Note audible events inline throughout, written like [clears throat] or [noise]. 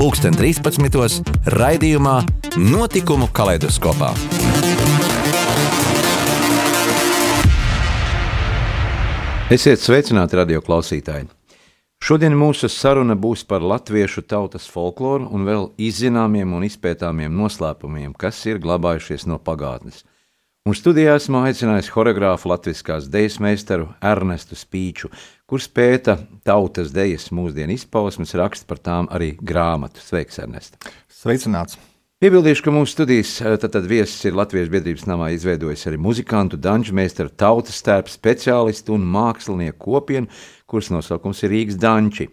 pulksten 13. raidījumā Notikumu kaleidoskopā. Esiet sveicināti, radio klausītāji! Šodien mūsu saruna būs par latviešu tautas folkloru un vēl izzināmiem un izpētāmiem noslēpumiem, kas ir glabājušies no pagātnes. Un studijā esmu aicinājis choreogrāfu latviskās dejas meistaru Ernestu Spīču, kurš pēta tautas dejas mūsdienu izpausmes, raksta par tām arī grāmatu. Sveiks, Ernest! Sveicināts! Piebildīšu, ka mūsu studijas eh, tad, tad viesis ir Latvijas biedrības namā izveidojis arī muzikantu, danču meistaru, tautas tērpu speciālistu un mākslinieku kopienu, kuras nosaukums ir Rīgas danči.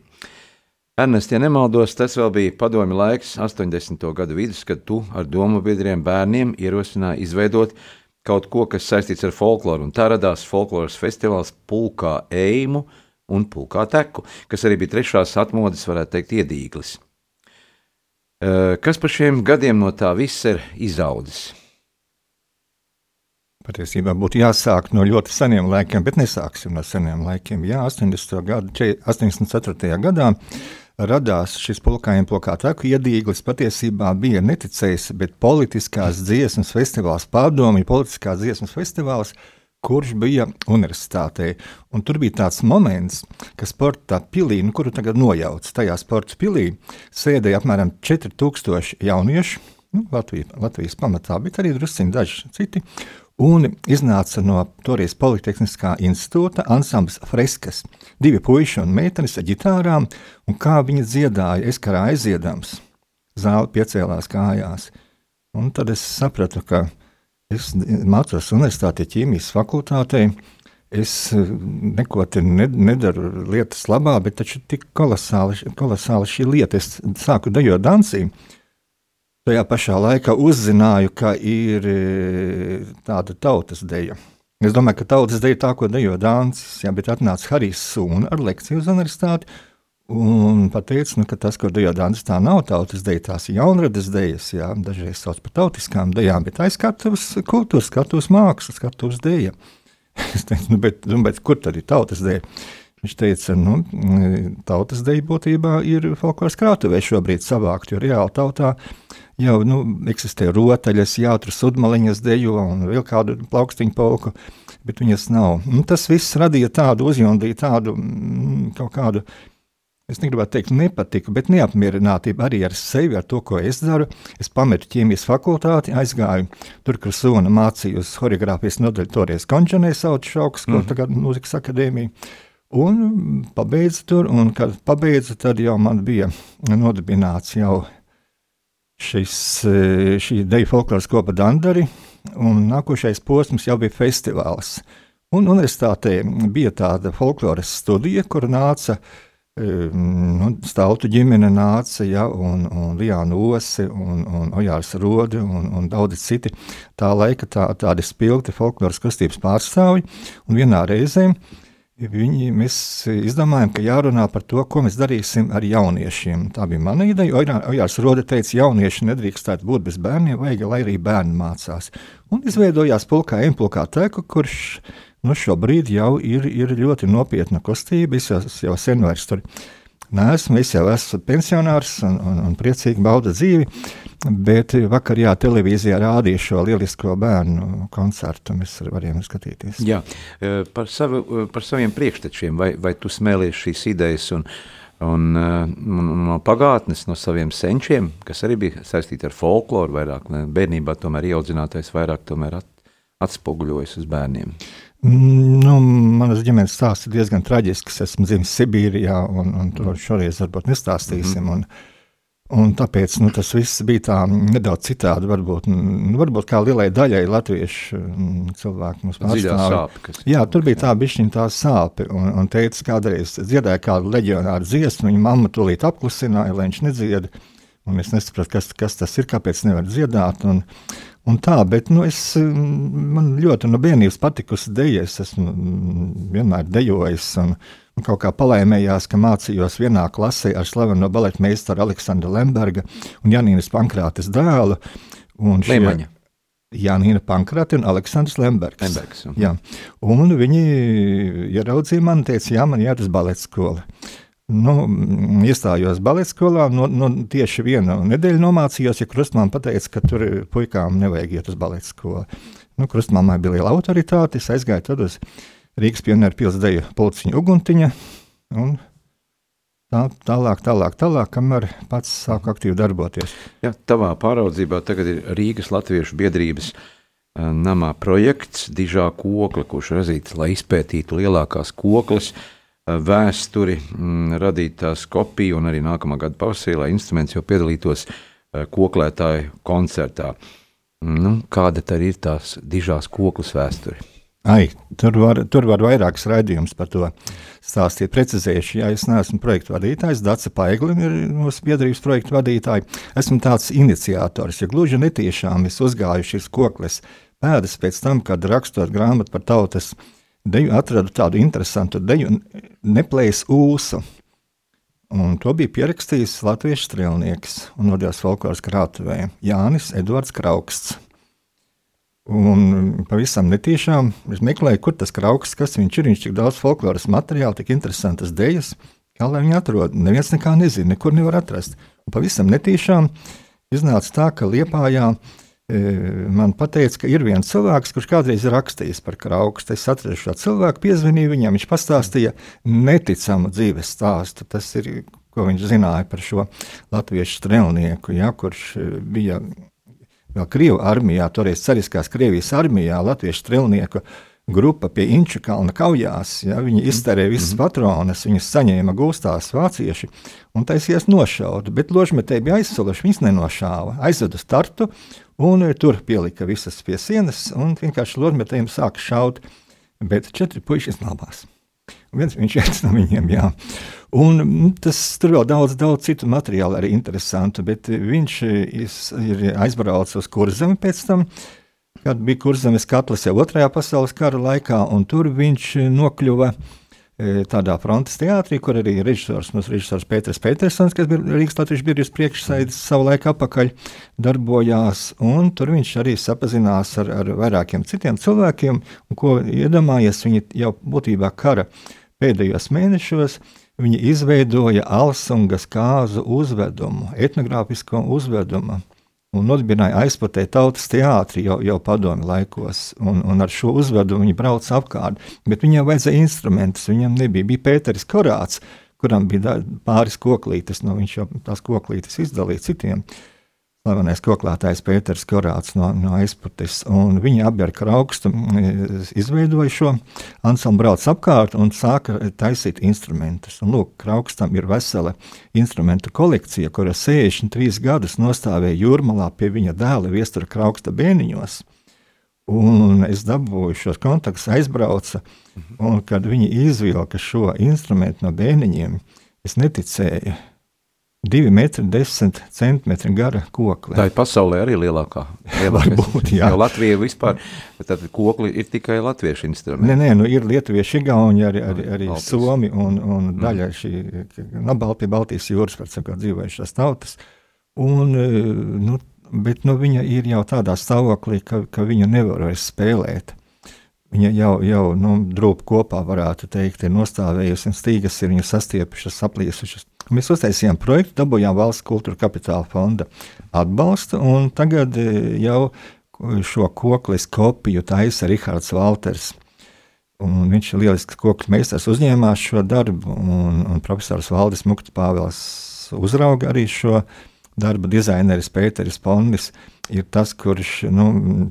Ernest, ja nemaldos, tas vēl bija padomi laiks, 80. gadu vidus, kad tu ar domu biedriem bērniem ierosināji izveidot kaut ko, kas saistīts ar folkloru, un tā radās folkloras festivāls Pulkā Eimu, un pulkā teku, kas arī bija trešās atmodas, varētu teikt, iedīglis. Kas par šiem gadiem no tā viss ir izaudzis? Patiesībā būtu jāsāk no ļoti seniem laikiem, bet nesāksim no seniem laikiem. Jā, 80. Gada, 84. gadā radās šis pulkājiem plakā teku iedīglis. Patiesībā bija neticējis, bet politiskās dziesmas festivāls, pārdomju politiskās dziesmas festivāls, uh, kurš bija universitātē. Un tur bija tāds moments, ka sporta pilī, nu, kuru tagad nojauc, tajā sporta pilī sēdēja apmēram 4000 jauniešu. Nu, Latvija, Latvijas pamatā, bet arī druskuļi daži citi. Un iznāca no toreiz Politehniskā institūta ansamblis Freskas. Divi puiši un meitenes ar ģitārām, un kā viņi dziedāja, es kā aiziedams, zāle piecēlās kājās. Un tad es sapratu, ka Es mācos universitātē, ķīmijas fakultātē. Es eh, neko te nedaru lietas labā, bet taču tik kolosāli, kolosāli šī lieta. Es sāku dejot dansī. Tajā pašā laikā uzzināju, ka ir eh, tāda tautas deja. Es domāju, ka tautas deja tā, ko dejo Dāncis, jā, bet atnāca Harijs Sūna ar lekciju uz universitāti, Un pateicu, nu, ka tas, ko dejo Dānis, tā nav tautas deja, tās ir jaunradas dejas, jā, dažreiz sauc par tautiskām dejām, bet aizskatuvs kultūras, skatuvs mākslas, skatuvs deja. [laughs] Es teicu, nu, bet, nu, bet kur tad ir tautas deja? Viņš teica, nu, tautas deja būtībā ir folkloras krātuvē šobrīd savākt, jo reāli tautā jau nu, eksistē rotaļas, jātur sudmaliņas dejo un vēl kādu plaukstiņu polku, bet viņas nav. Un tas viss radīja tādu, uzjundīja tādu mm, kaut kādu es negribētu teikt, nepatiku, bet neapmierinātība arī ar sevi, ar to, ko es daru. Es pametu ķīmijas fakultāti, aizgāju tur, kur Sona mācījos choreogrāfijas nodaļu, toreiz Končanē sauc šauks, ko mm. tagad mūzikas akadēmija. Un pabeidzu tur, un kad pabeidzu, tad jau man bija nodibināts jau šis, šī deju folkloras kopa Dandari, un nākošais posms jau bija festivāls. Un universitātē bija tāda folkloras studija, kur nāca uh, nu, Stautu ģimene nāca, ja, un, un Lijāna Osi, un, un Ojārs Rodi, un, un daudzi citi tā laika tā, tādi spilgti folkloras kustības pārstāvji, un vienā reizē viņi, mēs izdomājām, ka jārunā par to, ko mēs darīsim ar jauniešiem. Tā bija mana ideja, Ojārs Rodi teica, jaunieši nedrīkstētu būt bez bērniem, vajag, lai arī bērni mācās. Un izveidojās pulkā Empulkā teku, kurš nu, šobrīd jau ir, ir ļoti nopietna kustība. Es jau, jau sen vairs tur neesmu. Es jau esmu pensionārs un, un, un priecīgi baudu dzīvi. Bet vakar, jā, televīzijā rādīja šo lielisko bērnu koncertu. Mēs varējām skatīties. Jā, e, par, savu, e, par saviem priekštečiem, vai, vai tu smēlies šīs idejas un, un, e, un no pagātnes, no saviem senčiem, kas arī bija saistīti ar folkloru vairāk, bērnībā tomēr ieaudzinātais vairāk tomēr at, atspoguļojas uz bērniem. Uh, Nu, manas ģimenes stāsts ir diezgan traģisks. Esmu dzimis Sibīrijā, un, un to šoreiz varbūt nestāstīsim. Mm -hmm. un, un tāpēc nu, tas viss bija tā nedaudz citādi. Varbūt, nu, varbūt kā lielai daļai latviešu mm, cilvēku mums pārstāvja. Jā, tur bija tā bišķiņa tā sāpe. Un, un teica, kādreiz dziedāja kādu leģionāru dziesmu, viņa mamma tūlīt apklusināja, lai viņš nedzied. Un es nesapratu, kas, kas tas ir, kāpēc nevar dziedāt. Un, Un tā, bet nu, es, man ļoti no bērnības patikusi deja. Es esmu vienmēr dejojis. Un, un kaut kā palaimējās, ka mācījos vienā klasē ar slaveno baleta meistaru Aleksandru Lemberga un Janīnas Pankrātes dēlu. Liemaņa. Jānis Pankrāte un Aleksandrs Lembergs. Lembergs uh -huh. jā. Un viņi ieraudzīja mani un teica, jā, man uz baleta skolu. Nu, iestājos baleta skolā, no, no tieši vienu nedēļu nomācījos, ja Krustmāte pateica, ka tur puikām nevajag iet uz baleta skolu. Nu, Krustmāmai bija liela autoritāte, es aizgāju tad uz Rīgas pionieru pilsdeju Policiņa Uguntiņa. Un Tā, tālāk, tālāk, tālāk, kamēr pats sāk aktīvi darboties. Jā, tavā pāraudzībā tagad ir Rīgas Latviešu biedrības uh, namā projekts Dižā kokla, kurš razīts, lai izpētītu lielākās koklas uh, vēsturi, mm, radīt tās kopiju un arī nākamā gada pavasarī, lai instruments jau piedalītos uh, koklētāju koncertā. Nu, kāda tad ir tās dižās koklas vēsture? Ai, tur, var, tur var vairākas raidījumus par to stāstīt. Precizējuši, ja es neesmu projekta vadītājs, Dārsa Paiglim ir mūsu biedrības projekta vadītāja. Esmu tāds iniciators, ja gluži netiešām es uzgāju šīs kokles pēdas pēc tam, kad rakstot grāmatu par tautas deju, atradu tādu interesantu deju, neplējas ūsu. Un to bija pierakstījis latviešu strēlnieks un nodevs folkloras krātuvē Jānis Edvards Krauksts. Un pavisam netīšām es meklēju, kur tas krauks, kas viņš ir. Viņš tik daudz folkloras materiālu, tik interesantas dēļas, kā lai viņi atrod. Neviens nekā nezina, nekur nevar atrast. Un pavisam netīšām iznāca tā, ka Liepājā e, man teica, ka ir viens cilvēks, kurš kādreiz ir rakstījis par kraukstu. Es atradu šo cilvēku, piezvanīju viņam, viņš pastāstīja neticamu dzīves stāstu. Tas ir, ko viņš zināja par šo latviešu strēlnieku, ja, kurš e, bija vēl Krievijas armijā, toreiz Cariskās Krievijas armijā, latviešu strelnieku grupa pie Inču kalna kaujās. Ja, viņi iztērēja visas mm -hmm. patronas, viņas saņēma gūstās vācieši un taisies nošaut. Bet ložmetēji bija aizsuluši, viņas nenošāva. Aizveda startu un e, tur pielika visas pie sienas un vienkārši ložmetējiem sāka šaut. Bet četri puiši izglābās. Viens viņš viens no viņiem, jā. Un mm, tas tur vēl daudz, daudz citu materiālu arī interesantu, bet viņš ir aizbraucis uz kurzemi pēc tam, kad bija kurzemes katls jau otrajā pasaules kara laikā, un tur viņš nokļuva e, tādā frontes teātrī, kur arī režisors, mūsu režisors Pēters Petersons, kas bija Rīgas Latvijas biedrības priekšsēdis savu laiku apakaļ, darbojās, un tur viņš arī sapazinās ar, ar vairākiem citiem cilvēkiem, un ko iedomājies, viņi jau būtībā kara pēdējos mēnešos, Viņa izveidoja Alsungas kāzu uzvedumu, etnogrāfisko uzvedumu un nodibināja aizputē tautas teātri jau, jau padomi laikos. Un, un ar šo uzvedumu viņi brauca apkārt, bet viņam vajadzēja instrumentus, viņam nebija. Bija Pēteris Korāts, kuram bija pāris koklītes, no viņš jau tās koklītes izdalīja citiem. Uh, slavenais koklātājs Pēters Korāts no, no aizputes. Viņi abi ar kraukstu izveidoja šo ansamblu, brauc apkārt un sāka taisīt instrumentus. Un, lūk, kraukstam ir vesela instrumentu kolekcija, kura 63 gadus nostāvēja jūrmalā pie viņa dēla viestura krauksta bēniņos. Un es dabūju šos kontaktus, aizbraucu, un kad viņi izvilka šo instrumentu no bēniņiem, es neticēju 2 metri 10 centimetri gara kokli. Tā ir pasaulē arī lielākā. Varbūt, jā. Latvija vispār, tad kokli ir tikai latviešu instrumenti. Nē, nē, nu ir lietuvieši, igauni, arī, arī, arī Baltijas. somi un, un mm. daļa šī, no pie Baltijas jūras, var sakot, dzīvojušās tautas. Un, nu, bet nu, viņa ir jau tādā stāvoklī, ka, ka viņu nevar vairs spēlēt. Viņa jau, jau nu, drūp kopā, varētu teikt, ir nostāvējusi, un stīgas ir viņu sastiepušas, apliesušas. Mēs uztaisījām projektu, dabūjām valsts kultūra kapitāla fonda atbalstu, un tagad e, jau šo koklis kopiju taisa Rihards Valters. Un viņš ir lielisks koku meistars, uzņēmās šo darbu, un, un profesors Valdis Mukts Pāvils uzrauga arī šo darbu. Dizaineris Pēteris Pondis ir tas, kurš nu,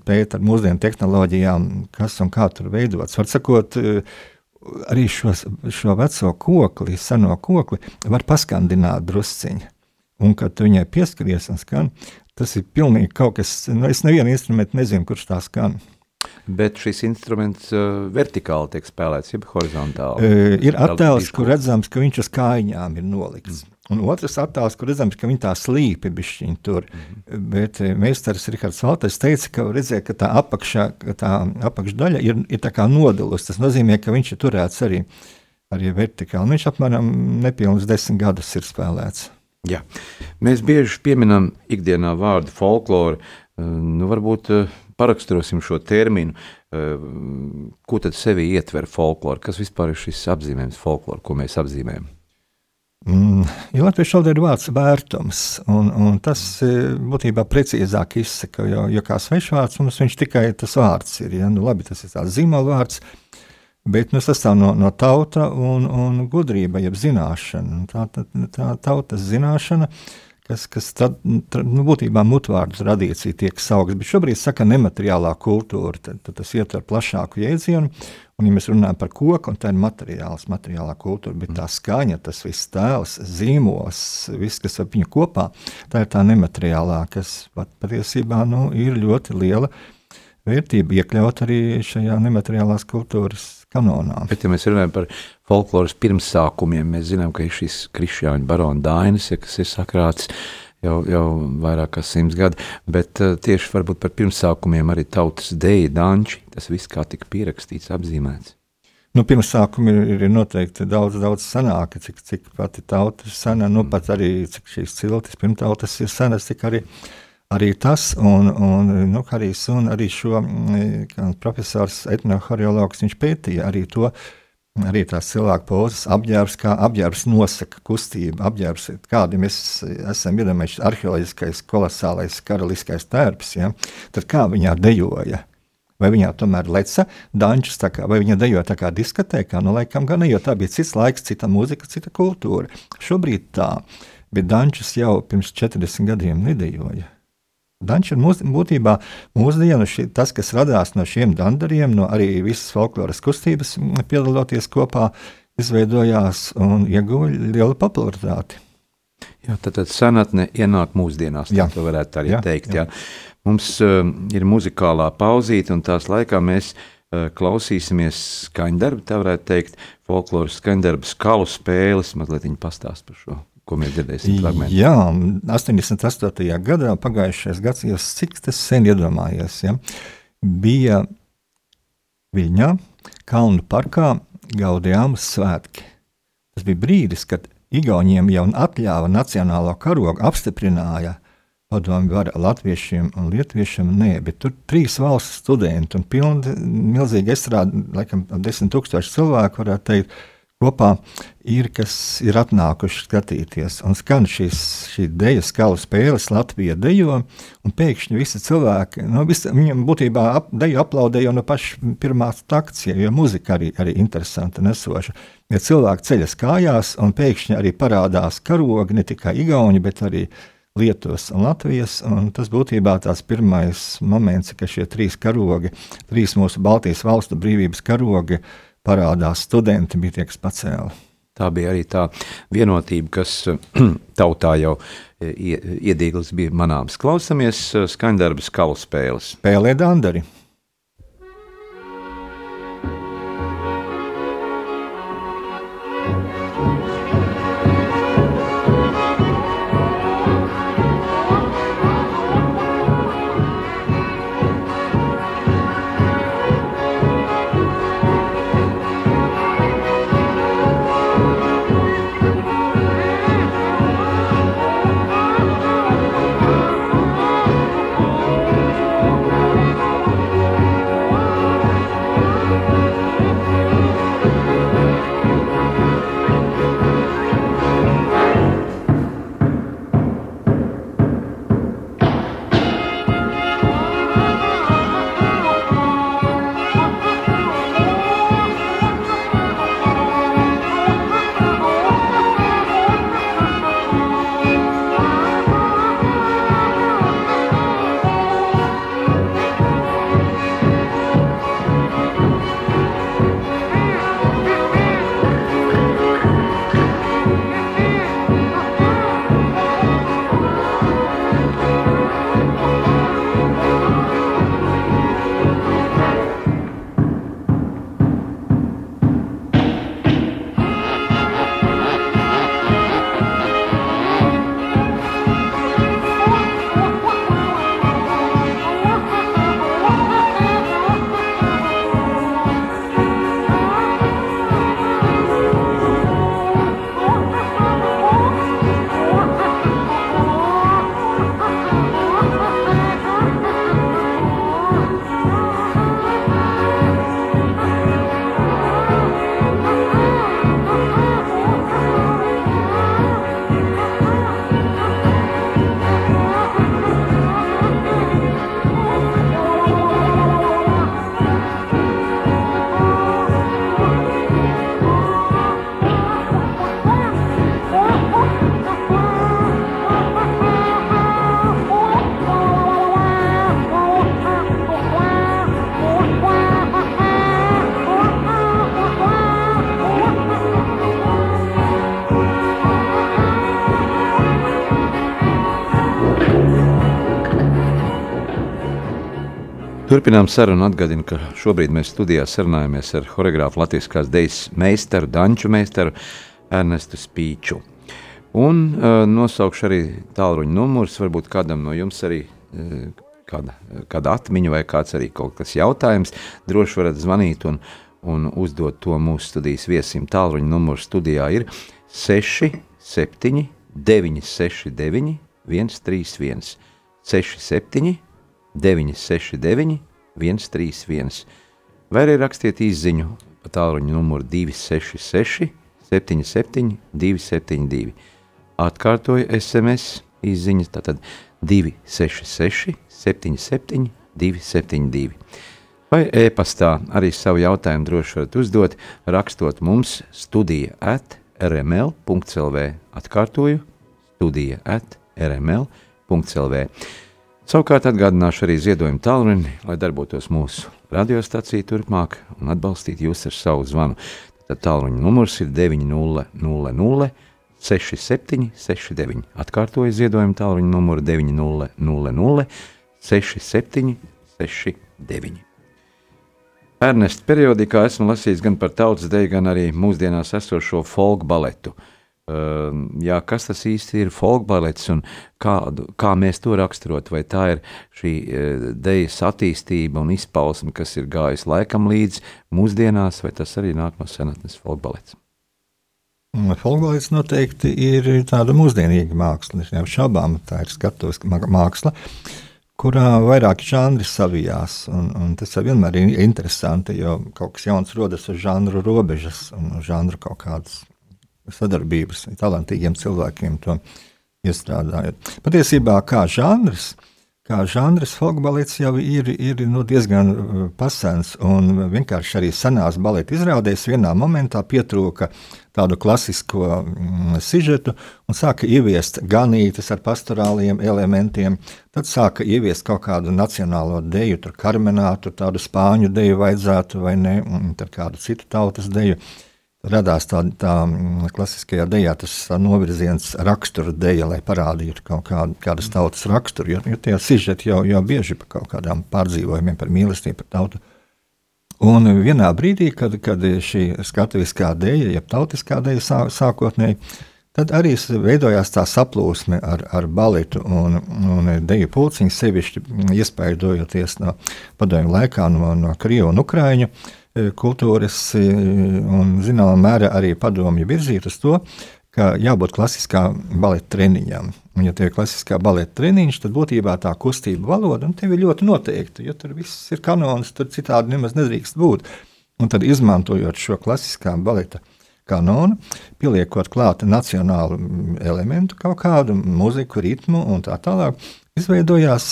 pēta ar mūsdienu tehnoloģijām, kas un kā tur veidots. Var sakot, uh, arī šos, šo veco kokli, seno kokli, var paskandināt drusciņi. Un, kad viņai pieskaries un skan, tas ir pilnīgi kaut kas, nu, es nevienu instrumentu nezinu, kurš tā skan. Bet šis instruments uh, vertikāli tiek spēlēts, jeb horizontāli. Uh, ir attēls, kur redzams, ka viņš uz kājām ir nolikts. Mm. Un otrs attēls, kur redzams, ka viņa tā slīpi bišķiņ tur. Mm -hmm. Bet meistars Rihards Valters teica, ka redzēja, ka tā, apakšā, ka tā apakšdaļa ir, ir tā kā nodalus. Tas nozīmē, ka viņš ir turēts arī, arī vertikāli. Viņš apmēram nepilnus desmit gadus ir spēlēts. Jā. Mēs bieži pieminam ikdienā vārdu folklore. Nu, varbūt paraksturosim šo terminu. Ko tad sevi ietver folklore? Kas vispār ir šis apzīmējums folklore, ko mēs apzīmējam? Mm, ja latviešu valodā ir vārds vērtums, un, un tas būtībā precīzāk izsaka, jo, jo kā svešvārds mums viņš tikai tas vārds ir. Ja? Nu, labi, tas ir tāds zīmola vārds, bet nu, sastāv no, no tauta un, un gudrība, jeb zināšana. Tā, tā, tā tautas zināšana, kas, kas tad, nu, būtībā mutvārdus radīcija tiek saukts, bet šobrīd saka nemateriālā kultūra, tad, tad tas ietver plašāku jēdzienu, Un, ja mēs runājam par koku, tad ir materiāls, materiālā kultūra, bet tā skaņa, tas viss tēls, zīmols, viss, kas ap viņu kopā, tā ir tā nemateriālā, kas pat patiesībā nu, ir ļoti liela vērtība iekļaut arī šajā nemateriālās kultūras kanonā. Bet, ja mēs runājam par folkloras pirmsākumiem, mēs zinām, ka ir šis krišāņu barona dainis, ja, kas ir sakrāts jau, jau vairāk kā simts gadi, bet uh, tieši varbūt par pirmsākumiem arī tautas deja danči, tas viss kā tika pierakstīts, apzīmēts. Nu, pirmsākumi ir, ir noteikti daudz, daudz senāki, cik, cik pati tauta ir sena, nu, mm. pat arī cik šīs ciltis pirmtautas ir senas, cik arī, arī tas, un, un nu, arī, un arī šo, mm, profesors etnohoriologs, viņš pētīja arī to, arī tās cilvēku pozas, apģērbs, kā apģērbs nosaka kustību, apģērbs, kādi mēs esam iedomājušies arheoloģiskais, kolosālais, karaliskais tērps, ja? tad kā viņā dejoja. Vai viņā tomēr leca dančus, kā, vai viņa dejoja tā kā diskotēkā, nu laikam gan ne, jo tā bija cits laiks, cita mūzika, cita kultūra. Šobrīd tā, bet dančus jau pirms 40 gadiem nedejoja. Dančs ir mūs, būtībā mūsdienu ši, tas, kas radās no šiem dandariem, no arī visas folkloras kustības piedaloties kopā, izveidojās un ieguva lielu popularitāti. Jā, tad, tad senatne ienāk mūsdienās, tā jā. varētu arī jā, teikt. Jā. Jā. Mums uh, ir muzikālā pauzīte, un tās laikā mēs uh, klausīsimies skaņdarbu, tā varētu teikt, folkloras skaņdarbu skalu spēles, mazliet viņa pastāst par šo ko mēs dzirdēsim fragmentā. Jā, 88. gadā, pagājušais gads, jau cik tas sen iedomājies, ja, bija viņa Kalnu parkā gaudījāmas svētki. Tas bija brīdis, kad Igauniem jau atļāva nacionālo karogu, apstiprināja padomu varu latviešiem un lietuviešiem. Nē, bet tur trīs valsts studenti un pilni, milzīgi estrādi, laikam, desmit tūkstoši cilvēku varētu teikt, kopā ir, kas ir atnākuši skatīties. Un skan šīs, šī deju skalu spēles, Latvija dejo, un pēkšņi visi cilvēki, nu, visi, viņam būtībā ap, deju aplaudēja no paša pirmās takts, jo muzika arī, arī interesanta nesoša. Ja cilvēki ceļas kājās, un pēkšņi arī parādās karogi, ne tikai Igauni, bet arī Lietuvas un Latvijas. Un tas būtībā tās pirmais moments, ka šie trīs karogi, trīs mūsu Baltijas valstu brīvības karogi, uh, parādās studenti, bija tie, kas pacēla. Tā bija arī tā vienotība, kas [clears throat] tautā jau iedīglis bija manāms. Klausamies skaņdarbas kalu spēles. Spēlē Dandari. Turpinām sarunu. Atgādinu, ka šobrīd mēs studijā sarunājamies ar choreogrāfu Latvijas dejas meistaru, Danču meistaru Ernestu Spīču. Un uh, nosaukšu arī tālruņa numurus. Varbūt kādam no jums arī uh, kāda, kāda atmiņa vai kāds arī kaut kas jautājums. Droši varat zvanīt un, un uzdot to mūsu studijas viesim. Tālruņa numurs studijā ir 6, 7, 9, 6, 9, 1, 3, 1, 6, 7, 969, 131, vai arī rakstiet īsiņu pa tālruņa numuru 266, 77, 272. Atkārtoju SMS īsiņas, tātad 266, 77, 272. Vai e-pastā arī savu jautājumu droši varat uzdot, rakstot mums studija at rml.clv. Atkārtoju, studija at rml.clv. Savukārt atgādināšu arī ziedojumu tālruni, lai darbotos mūsu radiostacija turpmāk un atbalstītu jūs ar savu zvanu. Tad tālruņa numurs ir 900 6769. Atkārtoju ziedojumu tālruņa numuru 900 6769. Ernesta periodikā esmu lasījis gan par tautas deju, gan arī mūsdienās esošo folk baletu. Ehm, jā, kas tas īsti ir folkbalets un kādu, kā mēs to raksturot, vai tā ir šī e, dejas attīstība un izpausme, kas ir gājis laikam līdz mūsdienās, vai tas arī nāk no senatnes folkbalets? Folkbalets noteikti ir tāda mūsdienīga māksla, neapšaubām tā ir skatuves māksla, kurā vairāki žanri savijās, un, un tas vienmēr ir interesanti, jo kaut kas jauns rodas uz žanru robežas un uz žanru kaut kādas sadarbības talantīgiem cilvēkiem to iestrādājot. Patiesībā kā žanrs, kā žanrs folkbalets jau ir, ir nu, diezgan uh, pasens, un vienkārši arī senās baleta izrādēs vienā momentā pietrūka tādu klasisko mm, sižetu un sāka ieviest ganītes ar pastorāliem elementiem, tad sāka ieviest kaut kādu nacionālo deju, tur karmenātu, tādu spāņu deju vajadzētu vai ne, un tad kādu citu tautas deju. Uh, radās tā, tā mm, klasiskajā dejā tas novirziens rakstura deja, lai parādītu kaut kādu, kādas tautas raksturu, jo, jo tie sižeti jau, jau bieži par kaut kādām pārdzīvojumiem, par mīlestību, par tautu. Un vienā brīdī, kad, kad šī skatuviskā dēļa, jeb tautiskā dēļa sā, sākotnēji, tad arī veidojās tā saplūsme ar, ar baletu un, un deju pulciņu, sevišķi iespaidojoties no padomju laikā no, no Krievu un Ukraiņu. Uh, kultūras e, un, zināmā mērā, arī padomju virzīt uz to, ka jābūt klasiskā baleta treniņam. Un, ja tev ir klasiskā baleta treniņš, tad būtībā tā kustība valoda tev ir ļoti noteikta. Jo tur viss ir kanons, tur citādi nemaz nedrīkst būt. Un tad izmantojot šo klasiskā baleta kanonu, pieliekot klāt nacionālu elementu, kaut kādu mūziku, ritmu un tā tālāk, izveidojās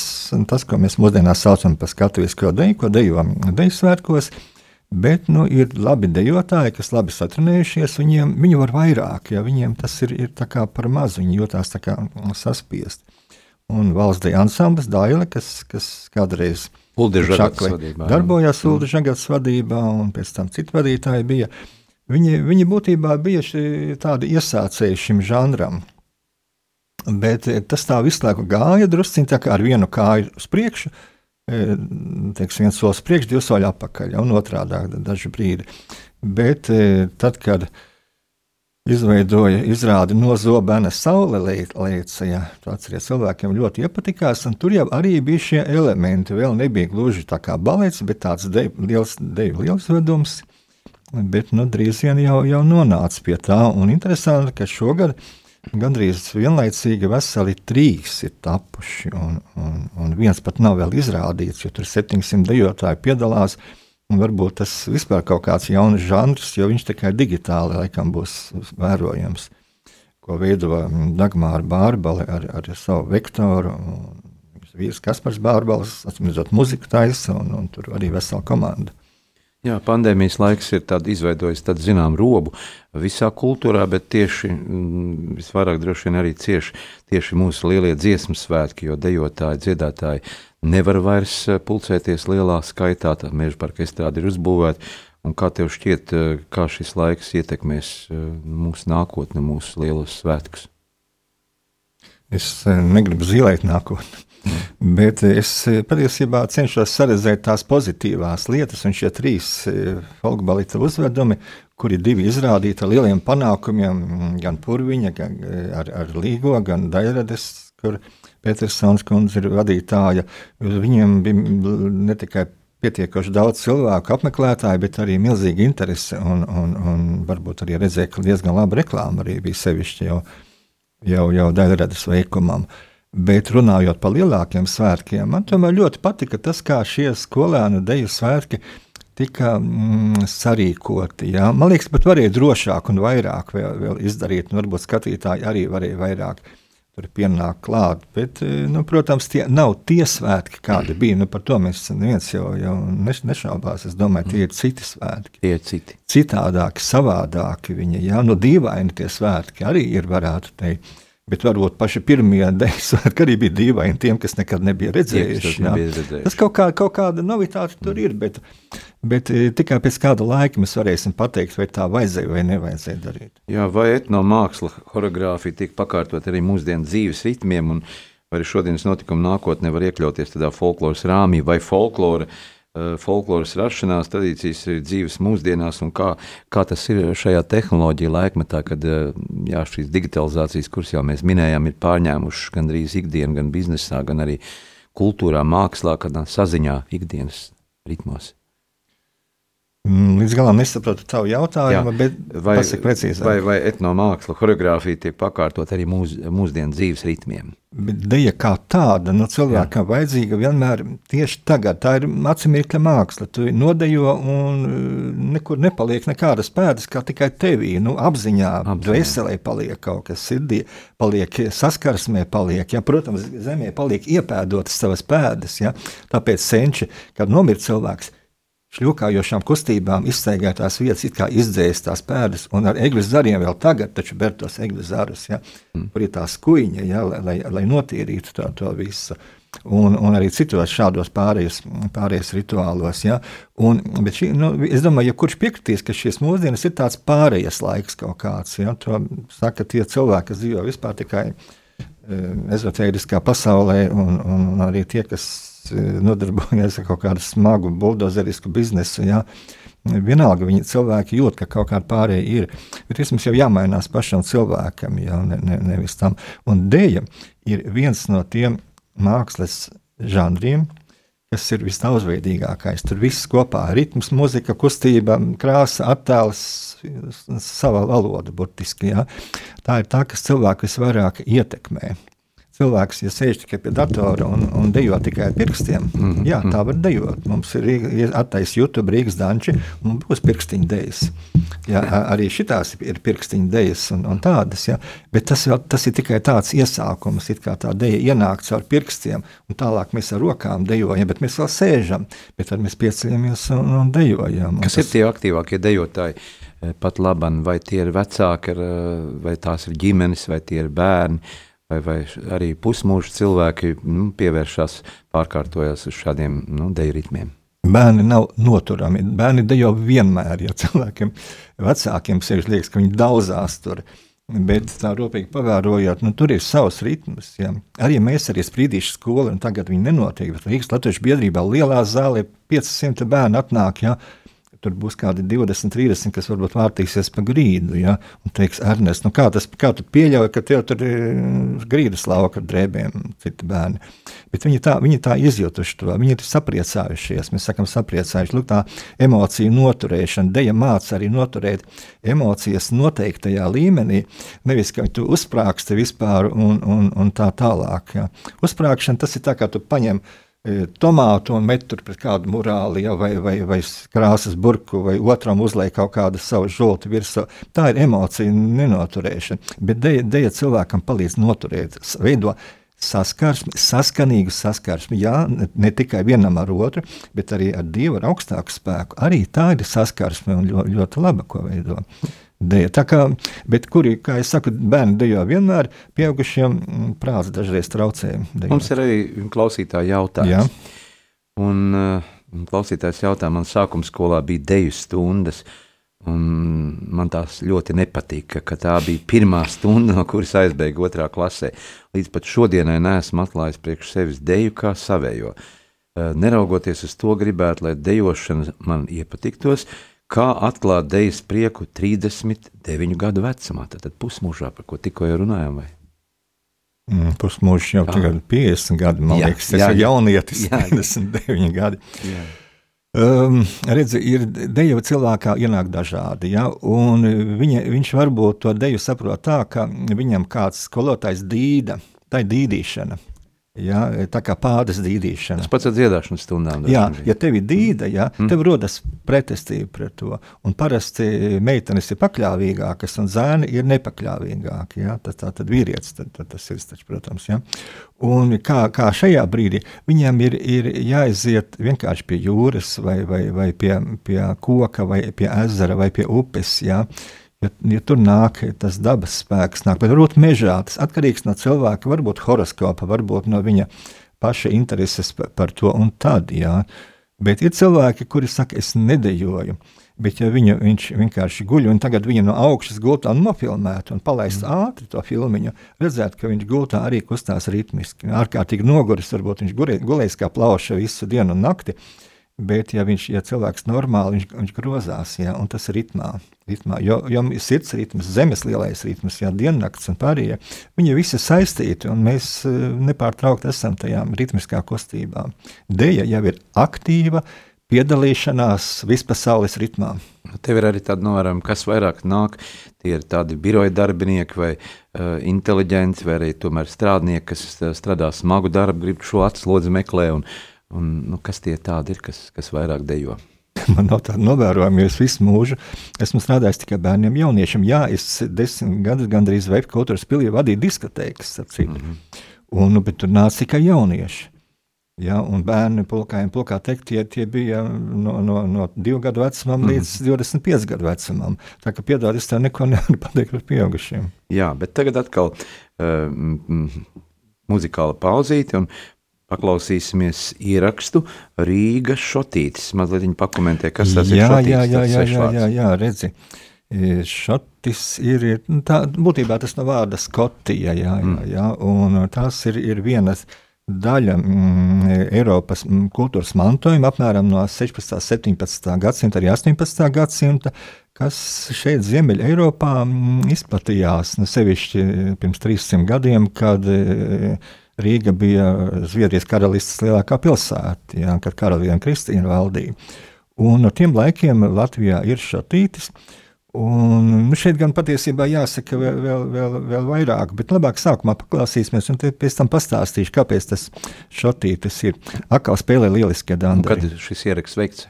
tas, ko mēs mūsdienās saucam par skatuvisko deju, ko dejojam deju svētkos. Bet nu, ir labi dejotāji, kas labi satrenējušies. Viņiem, viņi var vairāk, ja viņiem tas ir, ir par maz, viņi jūtās saspiest. Un valsts deja ansamblis Daila, kas, kas kādreiz darbojās mm. Ulda Žagats vadībā, un pēc tam citu vadītāji bija. Viņi, viņi būtībā bija tādi iesācēji šim žanram. Bet tas tā visu laiku gāja drusciņā ar vienu kāju uz priekšu, uh, teiksim, viens solis priekš, divi soļi atpakaļ, un otrādi dažu brīdi. Bet e, tad, kad izveidoja izrādi no zobena saule līdzi, ja, atceries, cilvēkiem ļoti iepatikās, un tur jau arī bija šie elementi. Vēl nebija gluži tā kā balets, bet tāds de, liels, deju liels vedums. Bet nu, drīz vien jau, jau nonāca pie tā, un interesanti, ka šogad gandrīz vienlaicīgi veseli trīs ir tapuši, un, un, un viens pat nav vēl izrādīts, jo tur 700 dejotāji piedalās. Varbūt tas vispār kaut kāds jauns žanrs, jo viņš tikai digitāli laikam būs vērojams, ko veido Dagmāra Bārbale ar, ar savu vektoru. Vīrs Kaspars Bārbals, atcīmredzot, muziku taisa, un, un tur arī vesela komanda. Jā, pandēmijas laiks ir izveidojis tādu zināmu robu visā kultūrā, bet tieši mm, visvairāk droši vien arī cieši tieši mūsu lielie dziesmu svētki, jo dejotāji, dziedātāji nevar vairs eh, pulcēties lielā skaitā, tā meža parka estrāde ir uzbūvēta. Un kā tev šķiet, eh, kā šis laiks ietekmēs eh, mūsu nākotni, mūsu lielos svētkus? Es negribu zīmēt nākotni. Bet es patiesībā cenšos saredzēt tās pozitīvās lietas, un šie trīs folkbalīta uzvedumi, kuri divi izrādīti ar lieliem panākumiem, gan Purviņa, gan ar, ar Līgo, gan Dairades, kur Petersons kundze ir vadītāja. Viņiem bija ne tikai pietiekoši daudz cilvēku apmeklētāju, bet arī milzīga interese un, un, un varbūt arī redzēja, ka diezgan laba reklāma arī bija sevišķi jau, jau, jau daļradas veikumam. Bet runājot par lielākiem svētkiem, man tomēr ļoti patika tas, kā šie skolēnu deju svētki tika mm, sarīkoti. Jā. Man liekas, pat varēja drošāk un vairāk vēl, vēl izdarīt, un varbūt skatītāji arī varēja vairāk tur pienāk klāt. Bet, eh, nu, protams, tie nav tie svētki, kādi bija. Nu, par to mēs neviens jau, jau nešaubās. Es domāju, tie ir citi svētki. Tie ir citi. Citādāki, savādāki viņi. Jā, nu, dīvaini tie svētki arī ir, varētu teikt. Bet varbūt paši pirmie [laughs] svētki arī bija dīvaini tiem, kas nekad nebija redzējuši. Tie, nebija redzējuši. Tas kaut, kā, kaut kāda novitāte tur ir, bet, bet e, tikai pēc kāda laika mēs varēsim pateikt, vai tā vajadzēja vai nevajadzēja darīt. Jā, vai etnomāksla, choreogrāfija tiek pakārtot arī mūsdienu dzīves ritmiem, un arī šodienas notikuma nākotnē var iekļauties tādā folkloras rāmī vai folklora Eh, folkloras rašanās tradīcijas ir dzīves mūsdienās, un kā, kā tas ir šajā tehnoloģija laikmetā, kad eh, jā, šīs digitalizācijas, kuras jau mēs minējām, ir pārņēmušas gandrīz ikdienu, gan biznesā, gan arī kultūrā, mākslā, kādā saziņā ikdienas ritmos. Mm, līdz galam nesapratu tavu jautājumu, Jā, bet vai, vai, vai etnomāksla, choreogrāfija tiek pakārtot arī mūs, mūsdienu dzīves ritmiem? Bet deja kā tāda, nu, cilvēkam Jā. vajadzīga vienmēr tieši tagad. Tā ir atsimirkļa māksla. Tu nodejo un uh, nekur nepaliek nekādas pēdas, kā tikai tevī. Nu, apziņā, apziņā. dvēselē paliek kaut kas, sirdī paliek, saskarsmē paliek. Ja? Protams, zemē paliek iepēdotas savas pēdas. Ja? Tāpēc senči, kad nomirst cilvēks, šļūkājošām kustībām izstaigātās vietas, it kā izdzēst tās pēdas, un ar eglis zariem vēl tagad, taču ber tos eglis zarus, ja, mm. kur ir tā skuiņa, ja, lai, lai, lai notīrītu to, to visu. Un, un arī citos šādos pārējos, pārējos rituālos. Ja? Un, bet šī, nu, es domāju, ja kurš piekritīs, ka šīs mūsdienas ir tāds pārējais laiks kaut kāds, ja? to saka tie cilvēki, kas dzīvo vispār tikai e, ezotēriskā pasaulē, un, un arī tie, kas nodarbojas ar kaut kādu smagu buldozerisku biznesu. Ja? Vienalga, viņi cilvēki jūt, ka kaut kāda pārējā ir. Bet mums jau jāmainās pašam cilvēkam, jau ne, ne, nevis tam. Un dēļa ir viens no tiem mākslas žanriem, kas ir visdaudzveidīgākais. Tur viss kopā - ritms, mūzika, kustība, krāsa, attēls, sava valoda burtiski. Ja? Tā ir tā, kas cilvēku visvairāk ietekmē cilvēks, ja sēž tikai pie datora un, un dejo tikai ar pirkstiem, mm -hmm. jā, tā var dejot. Mums ir, attaisnota YouTube, Rīgas danči, un būs pirkstiņa. Jā, arī šitās ir pirkstiņa dejas un, un tādas, jā. bet tas, vēl, tas ir tikai tāds iesākums, it kā tā deja ienāk caur pirkstiem, un tālāk mēs ar rokām dejojam, bet mēs vēl sēžam, bet tad mēs pieceļamies un, un dejojam. Un Kas tas... ir tie aktīvākie dejotāji? Pat labi, vai tie ir vecāki, vai tās ir ģimenes, vai tie ir bērni vai, vai arī pusmūža cilvēki nu, pievēršas, pārkārtojas uz šādiem nu, deju ritmiem. Bērni nav noturami. Bērni dejo vienmēr, ja cilvēkiem, vecākiem sevišķi liekas, ka viņi daudzās tur. Bet tā rūpīgi pavērojot, nu, tur ir savs ritms. Ja. Arī mēs arī sprīdīšu skolu, un tagad viņi nenotiek. Bet Rīgas Latvijas biedrībā lielā zālē 500 bērnu atnāk. Ja tur būs kādi 20, 30, kas varbūt vārtīsies pa grīdu. Ja? Un teiks, Ernest, nu kā, tas, kā tu pieļauj, ka tev tur ir mm, grīdas lauka ar drēbēm, citi bērni. Bet viņi tā, viņi tā izjutuši to, viņi ir sapriecājušies, mēs sakam sapriecājuši. Lūk, tā emociju noturēšana, deja māca arī noturēt emocijas noteiktajā līmenī, nevis, ka tu uzsprāgsti vispār un, un, un tā tālāk. Ja? Uzsprāgšana tas ir tā, kā tu paņem E, tomātu un met tur pret kādu morāli, ja, vai, vai, vai krāsas burku, vai otram uzliek kaut kādu savu žulti virsū. Tā ir emocija nenoturēšana. Bet deja, deja cilvēkam palīdz noturēt, veido saskarsmi, saskanīgu saskarsmi. Jā, ne, ne tikai vienam ar otru, bet arī ar Dievu, ar augstāku spēku. Arī tā ir saskarsme un ļoti, ļoti laba, ko veido deja. Tā kā, bet kuri, kā jau saku, bērni dejo vienmēr, pieaugušiem mm, prāts dažreiz traucē. Dejot. Mums ir arī klausītāji jautājums. Jā. Un uh, klausītājs jautā, man sākuma skolā bija deju stundas, Un man tās ļoti nepatika, ka tā bija pirmā stunda, no kuras aizbēga otrā klasē. Līdz pat šodienai nesmu atklājis priekš sevis deju kā savējo. Eh, neraugoties uz to, gribētu, lai dejošana man iepatiktos, kā atklāt dejas prieku 39 gadu vecumā. Tad pusmūžā, par ko tikko runājām. Vai? Mm, pusmūžs jau ah. tagad 50 gadi, man jā, liekas, tas jā, ir jaunietis, jā, 59 gadi. Jā. Um, redzi, ir deju cilvēkā ienāk dažādi, ja, viņa, viņš varbūt to deju saprot tā, ka viņam kāds skolotājs dīda, tā ir dīdīšana. Ja, tā kā pādas dīdīšana. Tas pats ar dziedāšanas stundām. Jā, ja tev ir dīda, ja, mm. tev rodas pretestība pret to. Un parasti meitenes ir pakļāvīgākas, un zēni ir nepakļāvīgāki. Ja. Tas tā tad vīrietis, tad, tad tas ir, taču, protams. Ja. Un kā, kā šajā brīdī viņam ir, ir jāiziet vienkārši pie jūras, vai, vai, vai pie, pie koka, vai pie ezera, vai pie upes. Ja. Ja, ja tur nāk tas dabas spēks, nāk, bet varbūt mežā tas atkarīgs no cilvēka, varbūt horoskopa, varbūt no viņa paša intereses par, to un tad. Jā. Bet ir cilvēki, kuri saka, es nedejoju. Bet, ja viņu, viņš vienkārši guļ un tagad viņu no augšas gultā nofilmētu un palaistu mm. ātri to filmu, redzētu, ka viņš gultā arī kustās ritmiski. Ārkārtīgi noguris, varbūt viņš gulēs kā plauša visu dienu un nakti. Uh, Bet, ja, viņš, ja cilvēks normāli viņš, viņš grozās, ja, un tas ir ritmā, ritmā jo, jo sirds ritms, zemes lielais ritms, ja, diennakts un pārējie, viņi visi saistīti, un mēs eh, nepārtraukti esam tajā ritmiskā kustībā. Deja jau ir aktīva piedalīšanās vispasaules ritmā. Tev ir arī tāda novērojama, kas vairāk nāk, tie ir tādi biroja darbinieki vai uh, inteliģenti, vai arī tomēr strādnieki, kas strādā smagu darbu, grib šo atslodzi meklē un, uh, Un, nu, kas tie tādi ir, kas, kas vairāk dejo? [laughs] Man nav tāda novērojama, jo es visu mūžu esmu strādājis tikai bērniem, jauniešiem. Jā, es desmit gadus gandrīz veidu kultūras pilī vadīju diskotēkas, mm -hmm. un, nu, bet tur nāca tikai jaunieši. Ja, un bērni pulkājiem, pulkā teikt, tie, tie bija no, no, no 2 gadu vecumam mm. līdz 25 gadu vecumam. Tā kā piedāvāt, es tev neko [laughs] nevaru pateikt par pieaugušiem. Jā, bet tagad atkal uh, muzikāla pauzīte, un Paklausīsimies ierakstu Rīgas šotītis. Mazliet viņa pakomentē, kas tas jā, ir. Šotītis, jā, jā, jā, jā, jā, jā, redzi. E, šotis ir, nu, tā, būtībā tas no vārda Skotija, jā, jā, mm. jā, un tās ir, ir vienas daļa mm, Eiropas mm, kultūras mantojuma, apmēram no 16. un 17. gadsimta, arī 18. gadsimta, kas šeit, Ziemeļā Eiropā, mm, izplatījās, nu, sevišķi pirms 300 gadiem, kad e, Rīga bija Zviedrijas karalistes lielākā pilsēta, ja, kad karaliene Kristīna valdīja. Un no tiem laikiem Latvijā ir šatītis. Un, nu šeit gan patiesībā jāsaka vēl, vēl, vēl, vēl vairāk, bet labāk sākumā paklausīsimies, un pēc tam pastāstīšu, kāpēc tas šotītis ir. Atkal spēlē lieliskie dandi. Kad šis ieraksts veikts?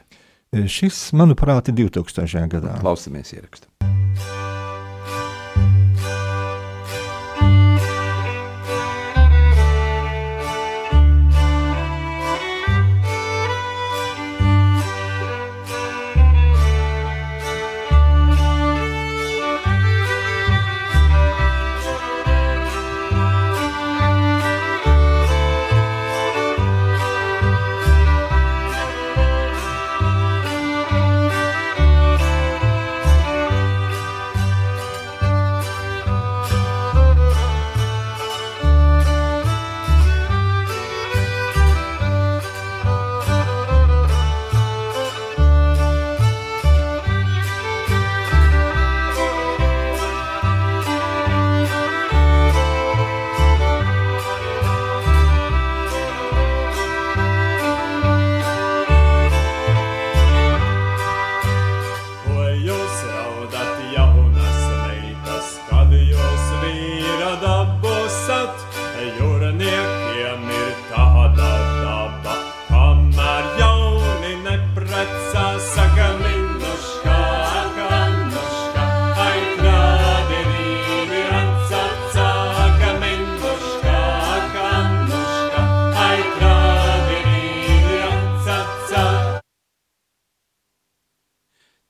Šis, manuprāt, ir 2000. gadā. Klausamies ierakstu.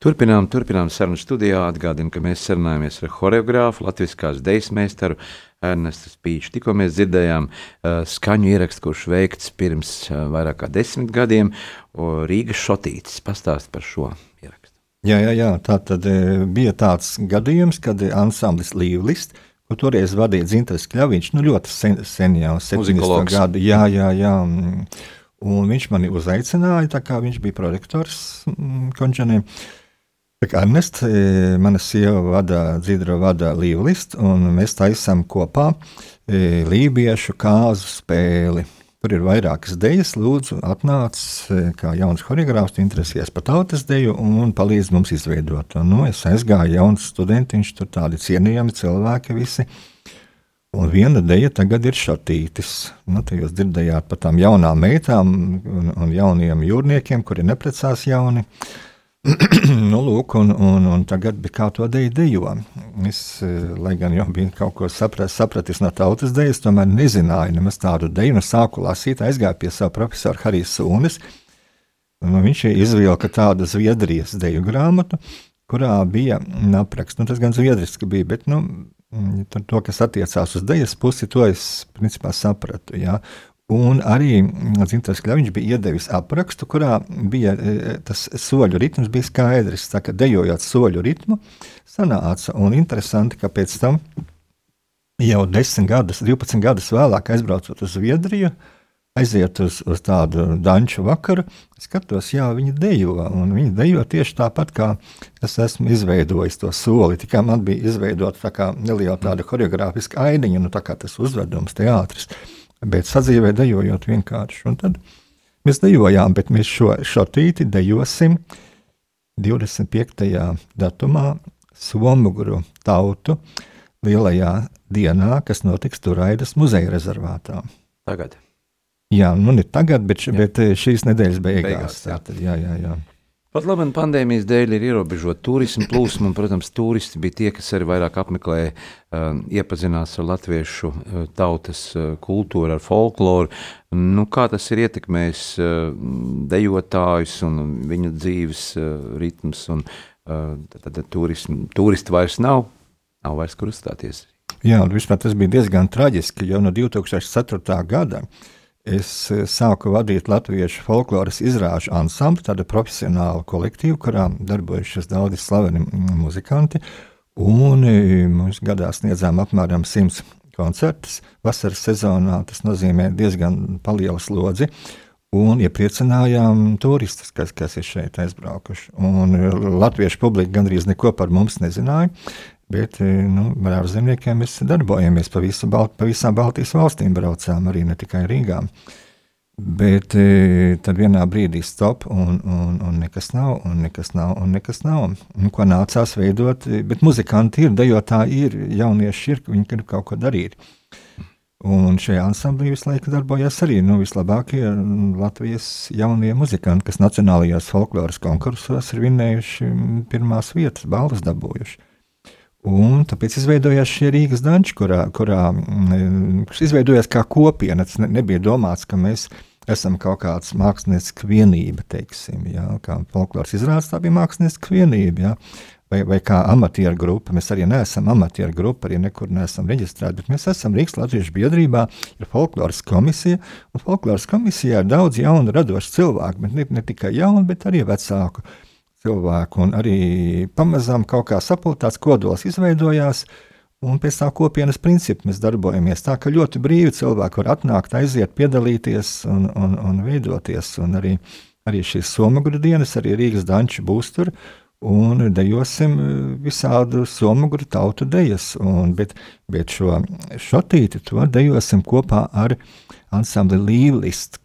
Turpinām, turpinām sarunu studijā. Atgādinu, ka mēs sarunājamies ar choreogrāfu, latviskās dejas meistaru Ernestu Spīšu. Tikko mēs dzirdējām uh, skaņu ierakstu, kurš veikts pirms uh, vairāk kā desmit gadiem, Rīgas šotītis. Pastāst par šo ierakstu. Jā, jā, jā. tā tad e, bija tāds gadījums, kad ansamblis Līvlist, ko toreiz vadīja Dzintars Kļaviņš, nu ļoti sen, sen jau, 70 gadu, jā, jā, jā. Un viņš mani uzaicināja, tā kā viņš bija prorektors končaniem. Tā kā Ernest, e, mana sieva vada, Dzidra vada Līvlist, un mēs taisam kopā e, lībiešu kāzu spēli. Tur ir vairākas idejas. Lūdzu, atnāc e, kā jauns choreogrāfs, interesējies par tautas deju un palīdz mums izveidot. Un, nu, es aizgāju, jauns studentiņš, tur tādi cienījami cilvēki visi. Un viena ideja tagad ir šatītis. Nu, jūs dzirdējāt par tām jaunām meitām un, un jauniem jūrniekiem, kuri neprecās jauni. Uh, [clears throat] nu, lūk, un, un, un tagad bija kā to deju dejo. Es, eh, lai gan jau biju kaut ko saprat, sapratis no tautas dejas, tomēr nezināju nemaz tādu deju. Nu, sāku lasīt, aizgāju pie sava profesora Harijs Sūnes. Nu, viņš izvilka tādu Zviedrijas deju grāmatu, kurā bija apraksts. Nu, tas gan zviedriski bija, bet nu, to, kas attiecās uz dejas pusi, to es principā sapratu. Ja? Un arī Zintas Kļaviņš bija iedevis aprakstu, kurā bija e, e, tas soļu ritms, bija skaidrs, tā, ka dejojot soļu ritmu, sanāca. Un interesanti, ka pēc tam jau 10 gadus, 12 gadus vēlāk aizbraucot uz Zviedriju, aiziet uz, uz tādu danču vakaru, skatos, jā, viņi dejo, un viņi dejo tieši tāpat, kā es esmu izveidojis to soli, tikai man bija izveidota tā kā neliela tāda horeogrāfiska ainiņa, nu tā kā tas uzvedums teātris bet sadzīvē dejojot vienkārši. Un tad mēs dejojām, bet mēs šo, šo tīti dejosim 25. datumā Somuguru tautu lielajā dienā, kas notiks Turaidas muzeja rezervātā. Tagad. Jā, nu ne tagad, bet, jā. bet šīs nedēļas beigās. beigās jā. Tātad, jā, jā, jā. Pat labi, pandēmijas dēļ ir ierobežota turisma plūsma, un, protams, turisti bija tie, kas arī vairāk apmeklēja, uh, iepazinās ar latviešu uh, tautas uh, kultūru, ar folkloru. Nu, kā tas ir ietekmējis uh, dejotājus un viņu dzīves ritmus, un tad, turisti vairs nav, nav vairs kur uzstāties. Jā, vispār tas bija diezgan traģiski, jo no 2004. gada uh, es eh, sāku vadīt latviešu folkloras izrāžu ansambli, tādu profesionālu kolektīvu, kurā darbojušies daudzi slaveni muzikanti. Un eh, mums gadā sniedzām apmēram 100 koncertus. Vasaras sezonā tas nozīmē diezgan lielu slodzi. Un iepriecinājām turistus, kas, kas ir šeit aizbraukuši. Un eh, latviešu publika gandrīz neko par mums nezināja. Bet e, nu, ar ārzemniekiem mēs darbojamies pa, visu, pa visām Baltijas valstīm, braucām arī ne tikai Rīgā. Bet e, tad vienā brīdī stop, un, un, un nekas nav, un nekas nav, un nekas nav. Un, ko nācās veidot, bet muzikanti ir, dejotāji ir, jaunieši ir, viņi grib kaut ko darīt. Un šajā ansamblī visu laiku darbojas arī nu, vislabākie Latvijas jaunie muzikanti, kas nacionālajos folkloras konkursos ir vinnējuši pirmās vietas, balvas dabūjuši. Un tāpēc izveidojās šie Rīgas danči, kurā, kurā mm, kas izveidojās kā kopiena. Tas ne, nebija domāts, ka mēs esam kaut kāds mākslinieks vienība, teiksim, jā, kā folkloras izrādes, tā bija mākslinieks vienība. Jā. Vai, vai kā amatieru grupa. Mēs arī neesam amatieru grupa, arī nekur neesam reģistrēti, bet mēs esam Rīgas Latviešu biedrībā, ir folkloras komisija, un folkloras komisijā ir daudz jaunu radošu cilvēku, bet ne, ne tikai jaunu, bet arī vecāku cilvēku. Un arī pamazām kaut kā sapulcēts kodols izveidojās. Un pēc tā kopienas principa mēs darbojamies tā, ka ļoti brīvi cilvēki var atnākt, aiziet, piedalīties un, un, un veidoties. Un arī, arī šīs somagru dienas, arī Rīgas danči būs tur. Un dejosim visādu somagru tautu dejas. Un, bet, bet šo šotīti to dejosim kopā ar ansambli Līvlist,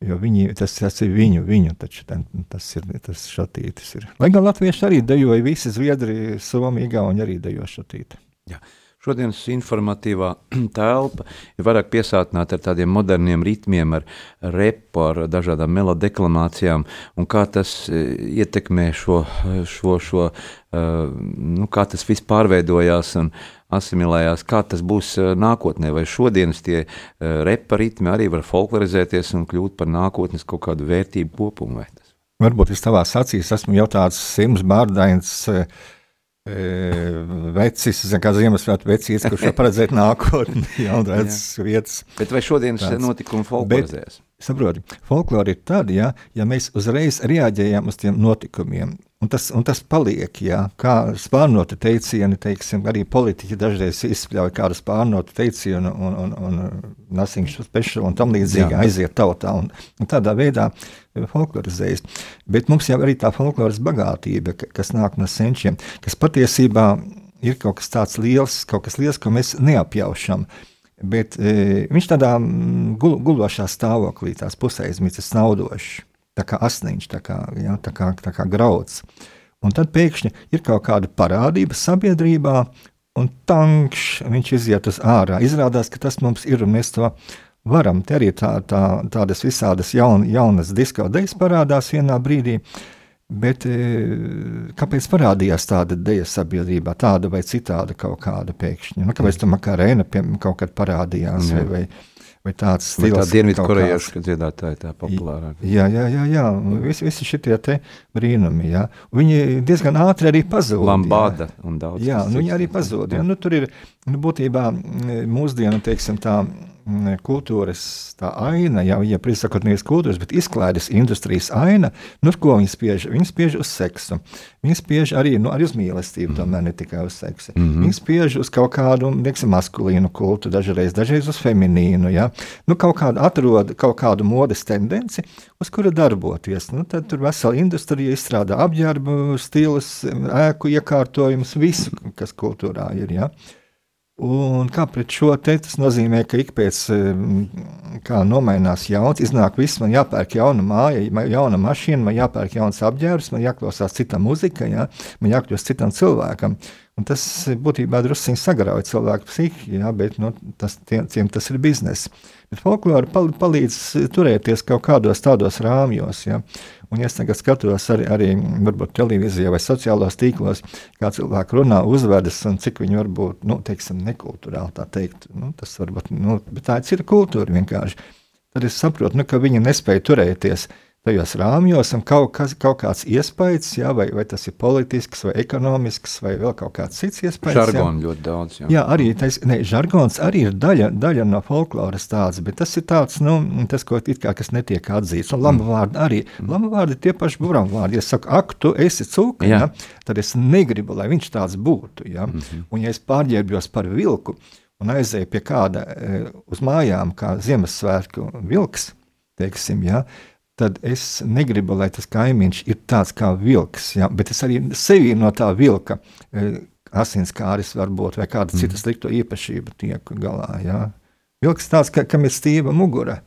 Jo viņi, tas, tas ir viņu, viņu taču, ten, tas ir tas šatītis. Ir. Lai gan latvieši arī dejoja, visi zviedri, somīgi, igauni arī dejo šatīti. Jā. Šodienas informatīvā [clears throat] telpa ir vairāk piesātināta ar tādiem moderniem ritmiem, ar repu, ar dažādām melodeklamācijām, un kā tas e, ietekmē šo, šo, šo e, nu, kā tas viss pārveidojās un asimilējās, kā tas būs e, nākotnē, vai šodienas tie repa ritmi arī var folklorizēties un kļūt par nākotnes kaut kādu vērtību kopumu. Varbūt es tavā acīs esmu jau tāds simts bārdains, uh, vecis, kā Ziemassvētku vecīs, kurš var paredzēt nākotni, [laughs] jau redzes vietas. Bet vai šodienas notikumi folklorizēs? Saproti, folklore ir tāda, ja, ja mēs uzreiz reaģējam uz tiem notikumiem. Un tas, un tas paliek, jā, kā spārnota teicieni, teiksim, arī politiķi dažreiz izspļauj kādu spārnotu teicienu un, un, un nothing special un tam līdzīgi jā. aiziet tautā un, un tādā veidā folklorizējas. Bet mums jau arī tā folkloras bagātība, kas nāk no senčiem, kas patiesībā ir kaut kas tāds liels, kaut kas liels, ko mēs neapjaušam. Uh, Bet e, viņš tādā gul, gulošā stāvoklī, tās pusaizmicis, snaudošs, tā kā asniņš, tā kā, ja, tā kā, tā kā grauds. Un tad pēkšņi ir kaut kāda parādība sabiedrībā, un tankš viņš iziet uz ārā. Izrādās, ka tas mums ir, un mēs to varam. Te arī tā, tā, tādas visādas jaun, jaunas disko dejas parādās vienā brīdī. Bet e, kāpēc parādījās tāda ideja sabiedrībā, tāda vai citāda kaut kāda pēkšņa? Nu, kāpēc tam Reina kaut kad parādījās? Mm. Vai, vai, vai tāds stils? Vai tā dienvidkorejiešu dziedātāja tā populārāka? Jā, jā, jā, jā. Visi, visi šitie te brīnumi, jā. Viņi diezgan ātri arī pazūd. Lambada jā. un daudz. Jā, nu, viņi arī pazūd. Jā. Jā. Nu, tur ir, nu, būtībā mūsdienu, teiksim tā, kultūras aina, jau ja prisakot nevis kultūras, bet izklaides industrijas aina, nu, ko viņi spiež? Viņi spiež uz seksu. Viņi spiež arī, nu, arī uz mīlestību, mm. tomēr ne tikai uz seksu. Mm -hmm. Viņi spiež uz kaut kādu, neksim, maskulīnu kultu, dažreiz, dažreiz uz feminīnu, ja? nu, kaut kādu atrod kaut kādu modes tendenci, uz kura darboties. Nu, tad tur vesela industrija izstrādā apģērbu stilus, ēku iekārtojumus, visu, kas kultūrā ir, ja? Un kā pret šo te tas nozīmē, ka ik pēc kā nomainās jauns, iznāk viss, man jāpērk jauna māja, jauna mašīna, man jāpērk jauns apģērbs, man jāklausās cita muzika, ja? man jākļūst citam cilvēkam. Un tas būtībā druskuļi sagrauj cilvēku psihiku, ja? bet nu, tas, tiem, tiem tas ir bizness. Bet folklore pal palīdz turēties kaut kādos tādos rāmjos. Ja? Un, es tagad skatos arī, arī varbūt, televīzijā vai sociālajos tīklos, kā cilvēki runā, uzvedas un cik viņi var būt nu, teiksim, nekulturāli, tā teikt, nu, tas varbūt nu, tā ir kultūra vienkārši. Tad es saprotu, nu, ka viņi nespēja turēties tajos rāmjos, un kaut, kas, kaut kāds iespējas, jā, vai, vai tas ir politisks, vai ekonomisks, vai vēl kaut kāds cits iespējas. Žargons ļoti daudz. Jā, jā arī tais, ne, žargons arī ir daļa, daļa no folkloras tāds, bet tas ir tāds, nu, tas, ko it kā kas netiek atzīts. Un lama vārdi arī. Mm. Lama vārdi tie paši buram vārdi. Ja saku, ak, tu esi cūka, jā. Ja, tad es negribu, lai viņš tāds būtu. Ja? Mm -hmm. Un ja es pārģērbjos par vilku un aizēju pie kāda e, uz mājām, kā Ziemassvētku vilks, teiksim, ja, tad es negribu, lai tas kaimiņš ir tāds kā vilks, ja? bet es arī sevi no tā vilka e, asinskāris varbūt vai kāda mm. cita slikta īpašība tiek galā. Ja? Vilks tāds, ka, kam ir stīva mugura.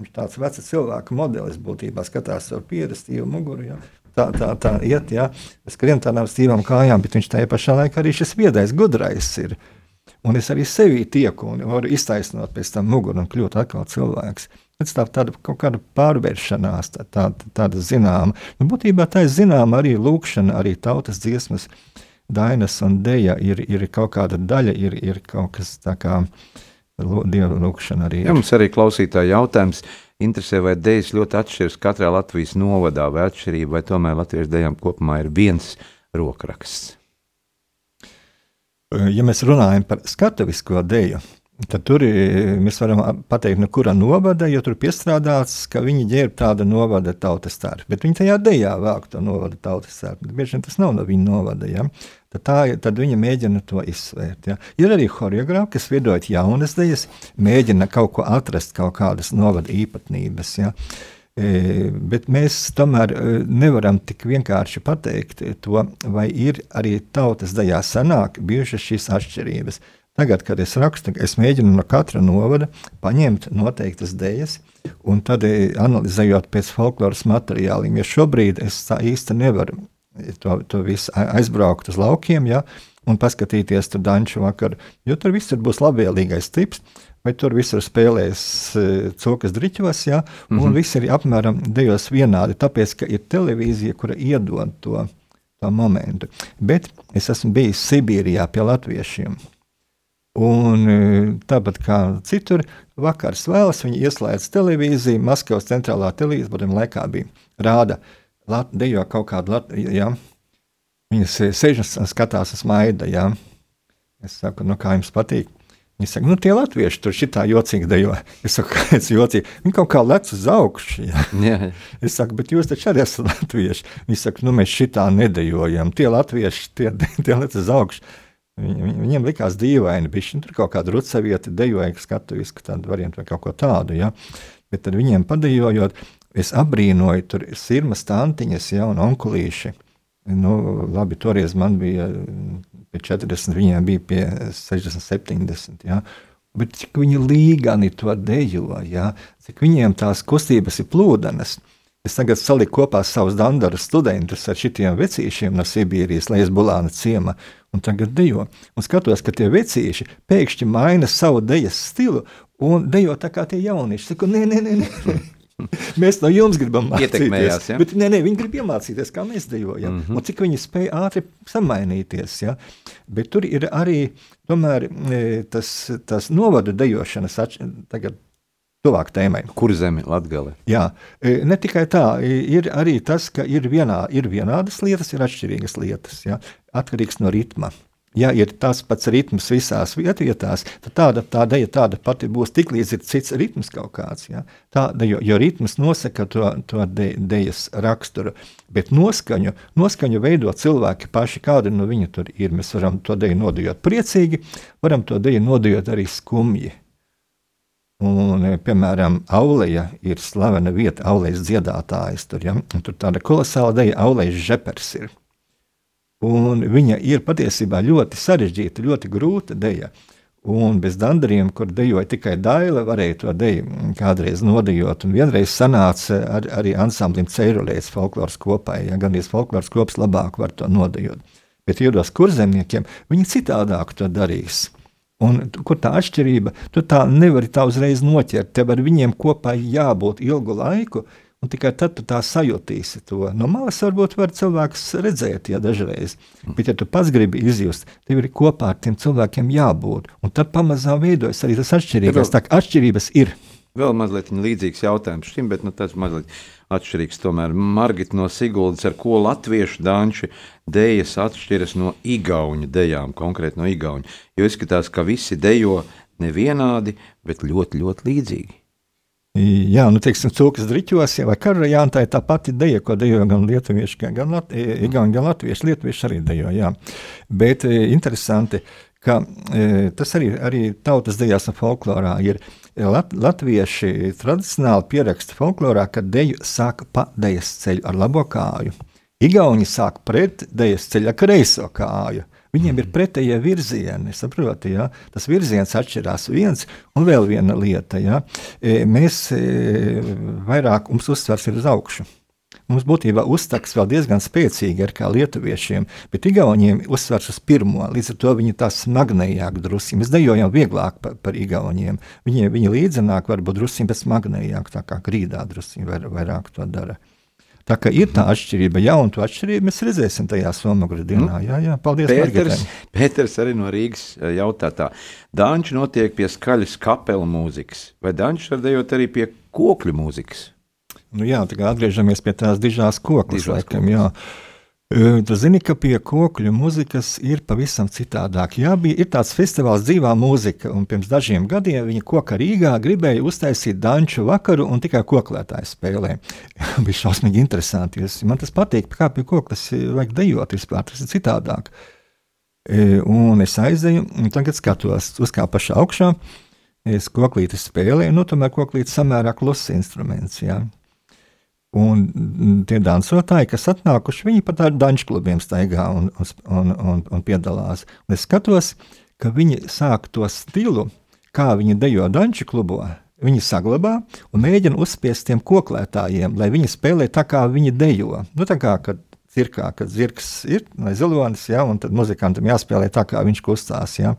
Viņš tāds vecs cilvēka modelis būtībā skatās ar pieru stīvu muguru. Ja? Tā, tā, tā iet, ja? es skrienu tādām stīvām kājām, bet viņš tajā pašā laikā arī šis viedais, gudrais ir. Un es arī sevi tieku un varu iztaisnot pēc tam muguru un kļūt atkal cilvēks. Pēc tā tāda kaut kāda pārvēršanās, tā, tā, tāda zināma. Nu, būtībā tā ir zināma arī lūkšana, arī tautas dziesmas, dainas un deja ir, ir kaut kāda daļa, ir, ir kaut kas tā kā dieva lūkšana arī. Ja, mums arī klausītāji jautājums. Interesē, vai dēļas ļoti atšķiras katrā Latvijas novadā, vai atšķirība, vai tomēr latviešu dēļām kopumā ir viens rokraksts? Ja mēs runājam par skatuvisko dēļu, Tad tur mēs varam pateikt, no kura novada, jo tur piestrādāts, ka viņi ģērb tādu novada tautas tērpu. Bet viņi tajā dejā vāk to novada tautas tērpu. Bieži vien tas nav no viņa novada. Ja? Tad, tā, tad viņi mēģina to izsvērt. Ja? Ir arī choreogrāfi, kas veidojot jaunas dejas, mēģina kaut ko atrast, kaut kādas novada īpatnības. Ja? E, bet mēs tomēr e, nevaram tik vienkārši pateikt to, vai ir arī tautas daļā senāk bijušas šīs atšķirības. Tagad, kad es rakstu, es mēģinu no katra novada paņemt noteiktas dēļas, un tad eh, analizējot pēc folkloras materiāliem, jo šobrīd es tā īsti nevaru to, to visu aizbraukt uz laukiem, ja, un paskatīties tur danču vakaru, jo tur viss būs labvēlīgais tips, vai tur visur spēlēs uh, cūkas driķos, ja, un mm -hmm. viss ir apmēram dejos vienādi, tāpēc, ka ir televīzija, kura iedod to, to momentu. Bet es esmu bijis Sibīrijā pie latviešiem, Un e, tāpat kā citur, vakars vēlas, viņi ieslēdz televīziju, Maskavas centrālā televīzija, būtībā laikā bija rāda, dejo kaut kādu Latviju, ja? viņas sēž un skatās uz maida, ja? es saku, nu kā jums patīk, Viņi saka, nu, tie latvieši tur šitā jocīgi dejo. Es saku, kāpēc jocīgi? Viņi kaut kā lec uz augšu. Ja? Jā. Es saku, bet jūs taču arī esat latvieši. Viņi saka, nu, mēs šitā nedejojam. Tie latvieši, tie, tie lec uz augšu. Viņ, viņiem likās dīvaini, bija tur kaut kāda rucavieta, dejoja skatuviski tādu variantu vai kaut ko tādu. Ja? Bet tad viņiem padejojot, es abrīnoju tur sirmas tantiņas, ja, un onkulīši. Nu, labi, toreiz man bija pie 40, viņiem bija pie 60, 70. Ja? Bet cik viņi līgani to dejo, ja? cik viņiem tās kustības ir plūdenes. Es tagad saliku kopā savus Dandara studentus ar šitiem vecīšiem no Sibīrijas, lai es bulāna ciema, un tagad dejo. Un skatos, ka tie vecīši pēkšņi maina savu dejas stilu un dejo tā kā tie jaunieši. Saku, nē, nē, nē. nē. [laughs] Mēs no jums gribam mācīties. Ja? Bet, nē, nē, viņi grib iemācīties, kā mēs dejojam. Mm -hmm. Un cik viņi spēj ātri samainīties. Ja? Bet tur ir arī tomēr, e, tas, tas novada dejošanas tagad. Tuvāk tēmai. Kur zemi Latvijā? Jā, e, ne tikai tā, ir arī tas, ka ir, vienā, ir vienādas lietas, ir atšķirīgas lietas. Ja? Atkarīgs no ritma. Ja ir tas pats ritms visās vietās, tad tāda, tā deja tāda pati būs, tiklīdz ir cits ritms kaut kāds. Ja? Tāda, jo, jo ritms nosaka to, to de, dejas raksturu, bet noskaņu, noskaņu veido cilvēki paši, kādi no viņa tur ir. Mēs varam to deju nodejot priecīgi, varam to deju nodejot arī skumji. Un, piemēram, Auleja ir slavena vieta, Aulejas dziedātājs. Tur, ja? tur tāda kolosāla deja, Aulejas žepers ir. Un viņa ir patiesībā ļoti sarežģīta, ļoti grūta deja. Un bez dandariem, kur dejoja tikai daila, varēja to deju kādreiz nodejot. Un vienreiz sanāca ar, arī ansamblim Ceirulēs folkloras kopai, ja gan ir folkloras kops labāk var to nodejot. Bet iedos kurzemniekiem, viņi citādāk to darīs. Un, kur tā atšķirība? Tu tā nevari tā uzreiz noķert. Tev ar viņiem kopā jābūt ilgu laiku, Un tikai tad tu tā sajutīsi to. No malas varbūt var cilvēks redzēt, ja dažreiz. Bet, ja tu pats gribi izjust, tev ir kopā ar tiem cilvēkiem jābūt. Un tad pamazām veidojas arī tas atšķirības. Tā kā atšķirības ir. Vēl mazliet līdzīgs jautājums šim, bet nu, tas mazliet atšķirīgs. Tomēr Margita no Siguldas, ar ko latviešu danči dējas atšķiras no igauņu dejām, konkrēti no igauņu. Jo izskatās, ka visi dejo nevienādi, bet ļoti, ļoti līdzīgi. Jā, nu, teiksim, cūkas driķos, vai karajā, tā ir tā pati deja, ko dejo gan lietuvieši, gan, lat, gan, gan latvieši. Lietuvieši arī dejo, jā. Bet e, interesanti, ka e, tas arī, arī tautas dejās un folklorā ir. Lat, latvieši tradicionāli pieraksta folklorā, ka deju sāk pa dejas ceļu ar labo kāju. Igauni sāk pret dejas ceļu ar kreiso kāju. Viņiem ir pretējie virzieni, saproti, ja? tas virziens atšķirās viens un vēl viena lieta. Ja? E, mēs e, vairāk, mums uzsvars ir uz augšu. Mums būtībā uztaks vēl diezgan spēcīgi ir kā lietuviešiem, bet igauniem uzsvars uz pirmo, līdz ar to viņi tā smagnējāk drusi. Mēs dejojam vieglāk par, par igauniem. Viņi, viņi līdzenāk varbūt drusi, bet smagnējāk, tā kā grīdā drusi vairāk to dara. Tā kā ir tā atšķirība, ja un to atšķirību mēs redzēsim tajā Somogru dienā. Nu, jā, jā, paldies, Pēters, Pēters arī no Rīgas eh, jautā tā. Danči notiek pie skaļas kapela mūzikas, vai Danči var dejot arī pie kokļu mūzikas? Nu jā, tā atgriežamies pie tās dižās koklas, dižās laikam, koklas. Tu zini, ka pie kokļu mūzikas ir pavisam citādāk. Jā, bija tāds festivāls dzīvā mūzika, un pirms dažiem gadiem viņa koka Rīgā gribēja uztaisīt danču vakaru, un tikai koklētāji spēlē. [laughs] bija šausmīgi interesanti. Es, man tas patīk, kā pie koklas vajag dejot, vispār tas ir citādāk. Un es aizēju, un tagad skatos, uzkāpu pašā augšā. Es koklīti spēlēju, nu, tomēr koklītis samērā kluss instruments. Jā. Un tie dancotāji, kas atnākuši, viņi pat ar danču klubiem staigā un, un, un, un piedalās. Un es skatos, ka viņi sāk to stilu, kā viņi dejo danču klubā. Viņi saglabā un mēģina uzspiest tiem koklētājiem, lai viņi spēlē tā, kā viņi dejo. Nu, tā kā kad cirkā, kad zirgs ir vai zilonis, ja, un tad muzikantam jāspēlē tā, kā viņš kustās. Ja.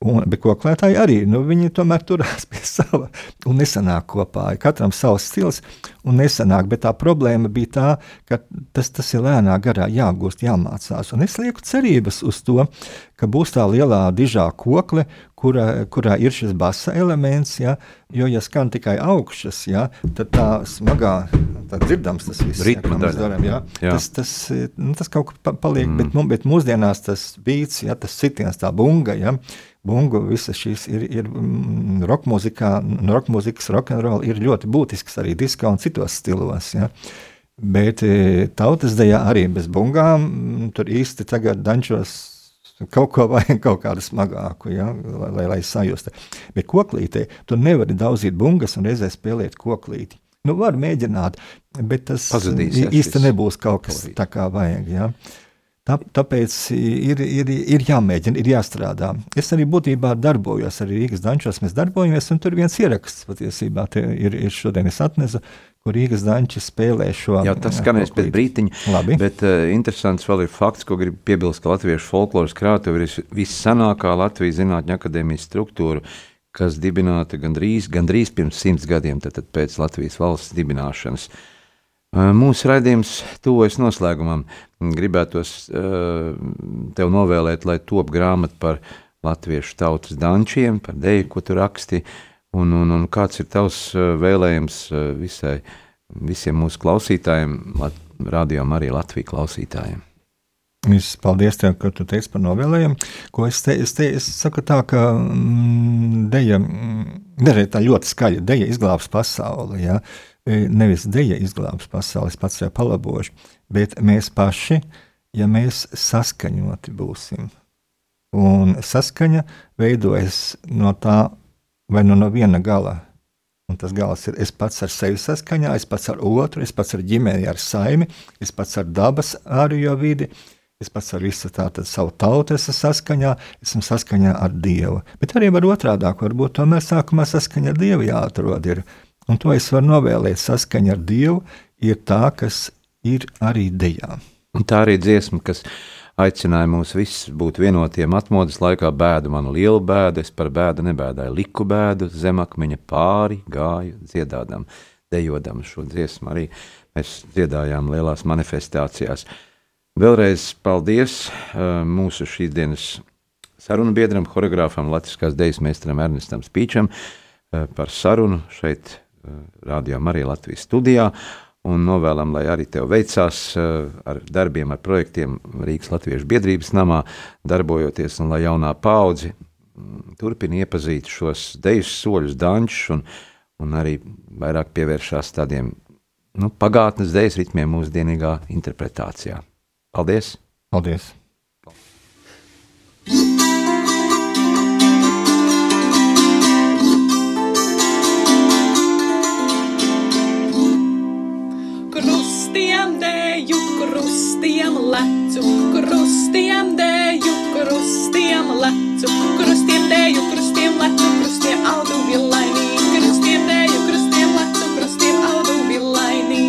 Un, bet koklētāji arī, nu, viņi tomēr turās pie [laughs] sava un nesanāk kopā. Katram savs stils un nesanāk, bet tā problēma bija tā, ka tas, tas ir lēnā garā jāapgūst, jāmācās. Un es lieku cerības uz to, ka būs tā lielā dižā kokle, kurā, kurā ir šis basa elements, ja, jo, ja skan tikai augšas, ja, tad tā smagā, tā dzirdams tas viss, ja, ko mēs darām, ja, Jā. tas, tas, nu, tas kaut kā paliek, mm. bet, bet mūsdienās tas beats, ja, tas sitiens, tā bunga, ja, bungu, visas šīs ir, ir mm, roka mūzikā, roka mūzikas, rokenrola ir ļoti būtisks arī disko un citos stilos. Ja. Bet e, tautas dejā arī bez bungām, mm, tur īsti tagad dančos kaut ko vajag, [laughs] kaut kādu smagāku, ja, lai, lai, lai sajustu. Bet koklītē tu nevari daudzīt bungas un reizē spēlēt koklīti. Nu, var mēģināt, bet tas šis nebūs kaut kas kolorīts. tā kā vajag. Ja. Tā, tāpēc ir, ir, ir jāmēģina, ir jāstrādā. Es arī būtībā darbojos, arī Rīgas dančos mēs darbojamies, un tur viens ieraksts patiesībā ir, ir šodien es atnesu, kur Rīgas danči spēlē šo. Jā, tas skanēs pēc brītiņa. Labi. Bet uh, interesants vēl ir fakts, ko gribu piebilst, ka Latviešu folkloras krātuve ir vis- vissanākā Latvijas Zinātņu akadēmijas struktūra, kas dibināta gandrīz, gandrīz pirms simts gadiem, tad, tad pēc Latvijas valsts dibināšanas. Uh, Mūsu raidījums tuvojas noslēgumam. Gribētos uh, tev novēlēt, lai top grāmata par latviešu tautas dančiem, par deju, ko tu raksti, un, un, un kāds ir tavs uh, vēlējums uh, visai, visiem mūsu klausītājiem, Lat rādījām arī Latviju klausītājiem. Es paldies tev, ka tu teici par novēlējumu. Ko es, te, es, te, es saku tā, ka mm, deja, mm, dažreiz tā ļoti skaļa deja izglābs pasauli. Ja? E, Nevis deja izglābs pasauli, es pats sev palabošu, bet mēs paši, ja mēs saskaņoti būsim. Un saskaņa veidojas no tā, vai nu no viena gala. Un tas gals ir es pats ar sevi saskaņā, es pats ar otru, es pats ar ģimeni, ar saimi, es pats ar dabas ārējo vidi, es pats ar visu tātad savu tautu esmu saskaņā, esmu saskaņā ar Dievu. Bet arī var otrādāk, varbūt tomēr sākumā saskaņa ar Dievu jāatrod ir. Un to es varu novēlēt, saskaņa ar Dievu ir tā, kas ir arī. Un tā arī dziesma, kas aicināja mūs visus būt vienotiem atmodas laikā, bēdu manu lielu bēdu, es par bēdu nebēdāju, liku bēdu, zemakmeņa pāri gāju, dziedādam, dejodam šo dziesmu arī mēs dziedājām lielās manifestācijās. Vēlreiz paldies uh, mūsu šīs dienas sarunu biedram, horeogrāfam, latviskās dejas meistaram Ernestam Spīčam uh, par sarunu šeit uh, Rādio Marija Latvijas studijā un novēlam, lai arī tev veicās uh, ar darbiem, ar projektiem Rīgas Latviešu biedrības namā darbojoties un lai jaunā paudzi mm, turpina iepazīt šos dejas soļus, dančus un, un arī vairāk pievēršās tādiem nu, pagātnes dejas ritmiem mūsdienīgā interpretācijā. Paldies! Paldies! Krustiem lecu, krustiem dēju, krustiem lecu, krustiem dēju, krustiem lecu, krustiem audu vilainī, krustiem dēju, krustiem lecu, krustiem audu vilainī.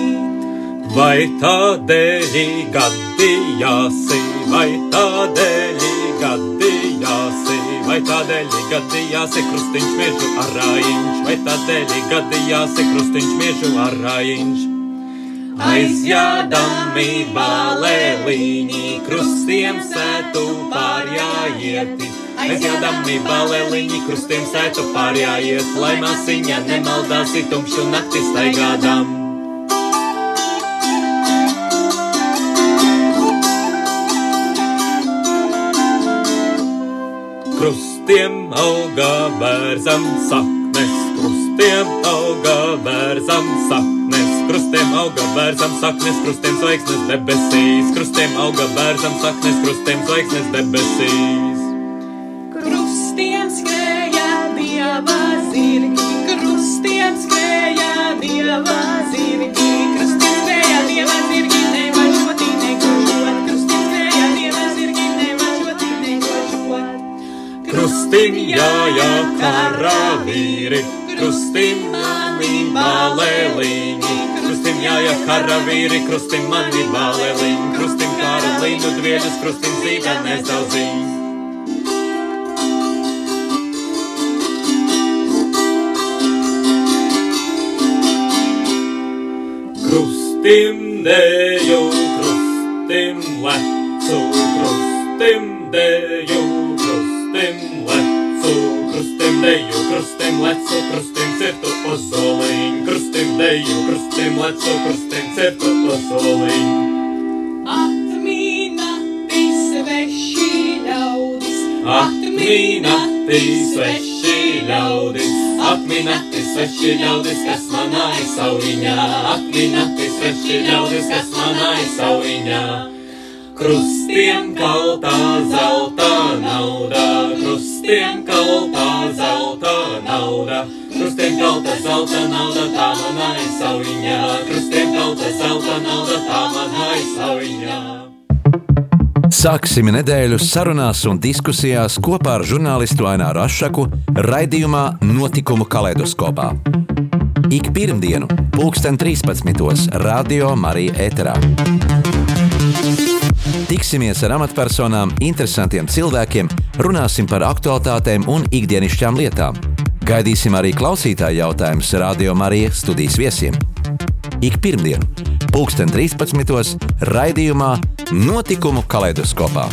Vai tādēļ gadījāsi, vai tādēļ gadījāsi, vai tādēļ gadījāsi krustiņš miežu arājiņš, vai tādēļ gadījāsi krustiņš miežu arājiņš. Aizjādami balēliņi, krustiem sētu pārjājieti. Aizjādami balēliņi, krustiem sētu pārjājiet, lai māsiņa nemaldāsi tumšu nakti staigādām. Krustiem auga bērzam saknes, krustiem auga bērzam saknes, krustiem auga bērzam saknes, krustiem zvaigznes debesīs, krustiem auga bērzam saknes, krustiem zvaigznes debesīs. Krustiem skrēja dieva zirgi, krustiem skrēja dieva zirgi, krustiem skrēja dieva zirgi, nevažoti nekožot, krustiem skrēja dieva zirgi, nevažoti nekožot. Krustim jāja karavīri, krustim mani balēliņi, krustim jāja karavīri, krustim mani balēliņi, krustim karalīnu dvieļus, krustim zīvē nezauzīm. Krustim dēju, krustim lecu, krustim dēju, krustim lecu, krustim dēju, krustim lecu, krustim cirtu ozoliņ, krustim dēju, krustim lecu, krustim cirtu ozoliņ. Atmīna sveši ļaudis, Atmīna Atminēti sveši ļaudis, atminēti sveši ļaudis, kas man aizsauņā, atminēti sveši ļaudis, kas man aizsauņā. Krustiem kaltā zelta nauda, krustiem kaltā zelta nauda, krustiem kaltā zelta nauda, tā man aizsauņā, krustiem kaltā zelta nauda, tā man aizsauņā. Sāksim nedēļu sarunās un diskusijās kopā ar žurnālistu Aināru Rošu raidījumā Notikumu kaleidoskopā. Ik pirmdienu, pulksten 13. Radio Marija Eterā. Tiksimies ar amatpersonām, interesantiem cilvēkiem, runāsim par aktuālitātēm un ikdienišķām lietām. Gaidīsim arī klausītāju jautājumus Radio Marija studijas viesiem. Ik pirmdienu, pulksten 13. raidījumā Notikumu kaleidoskopā.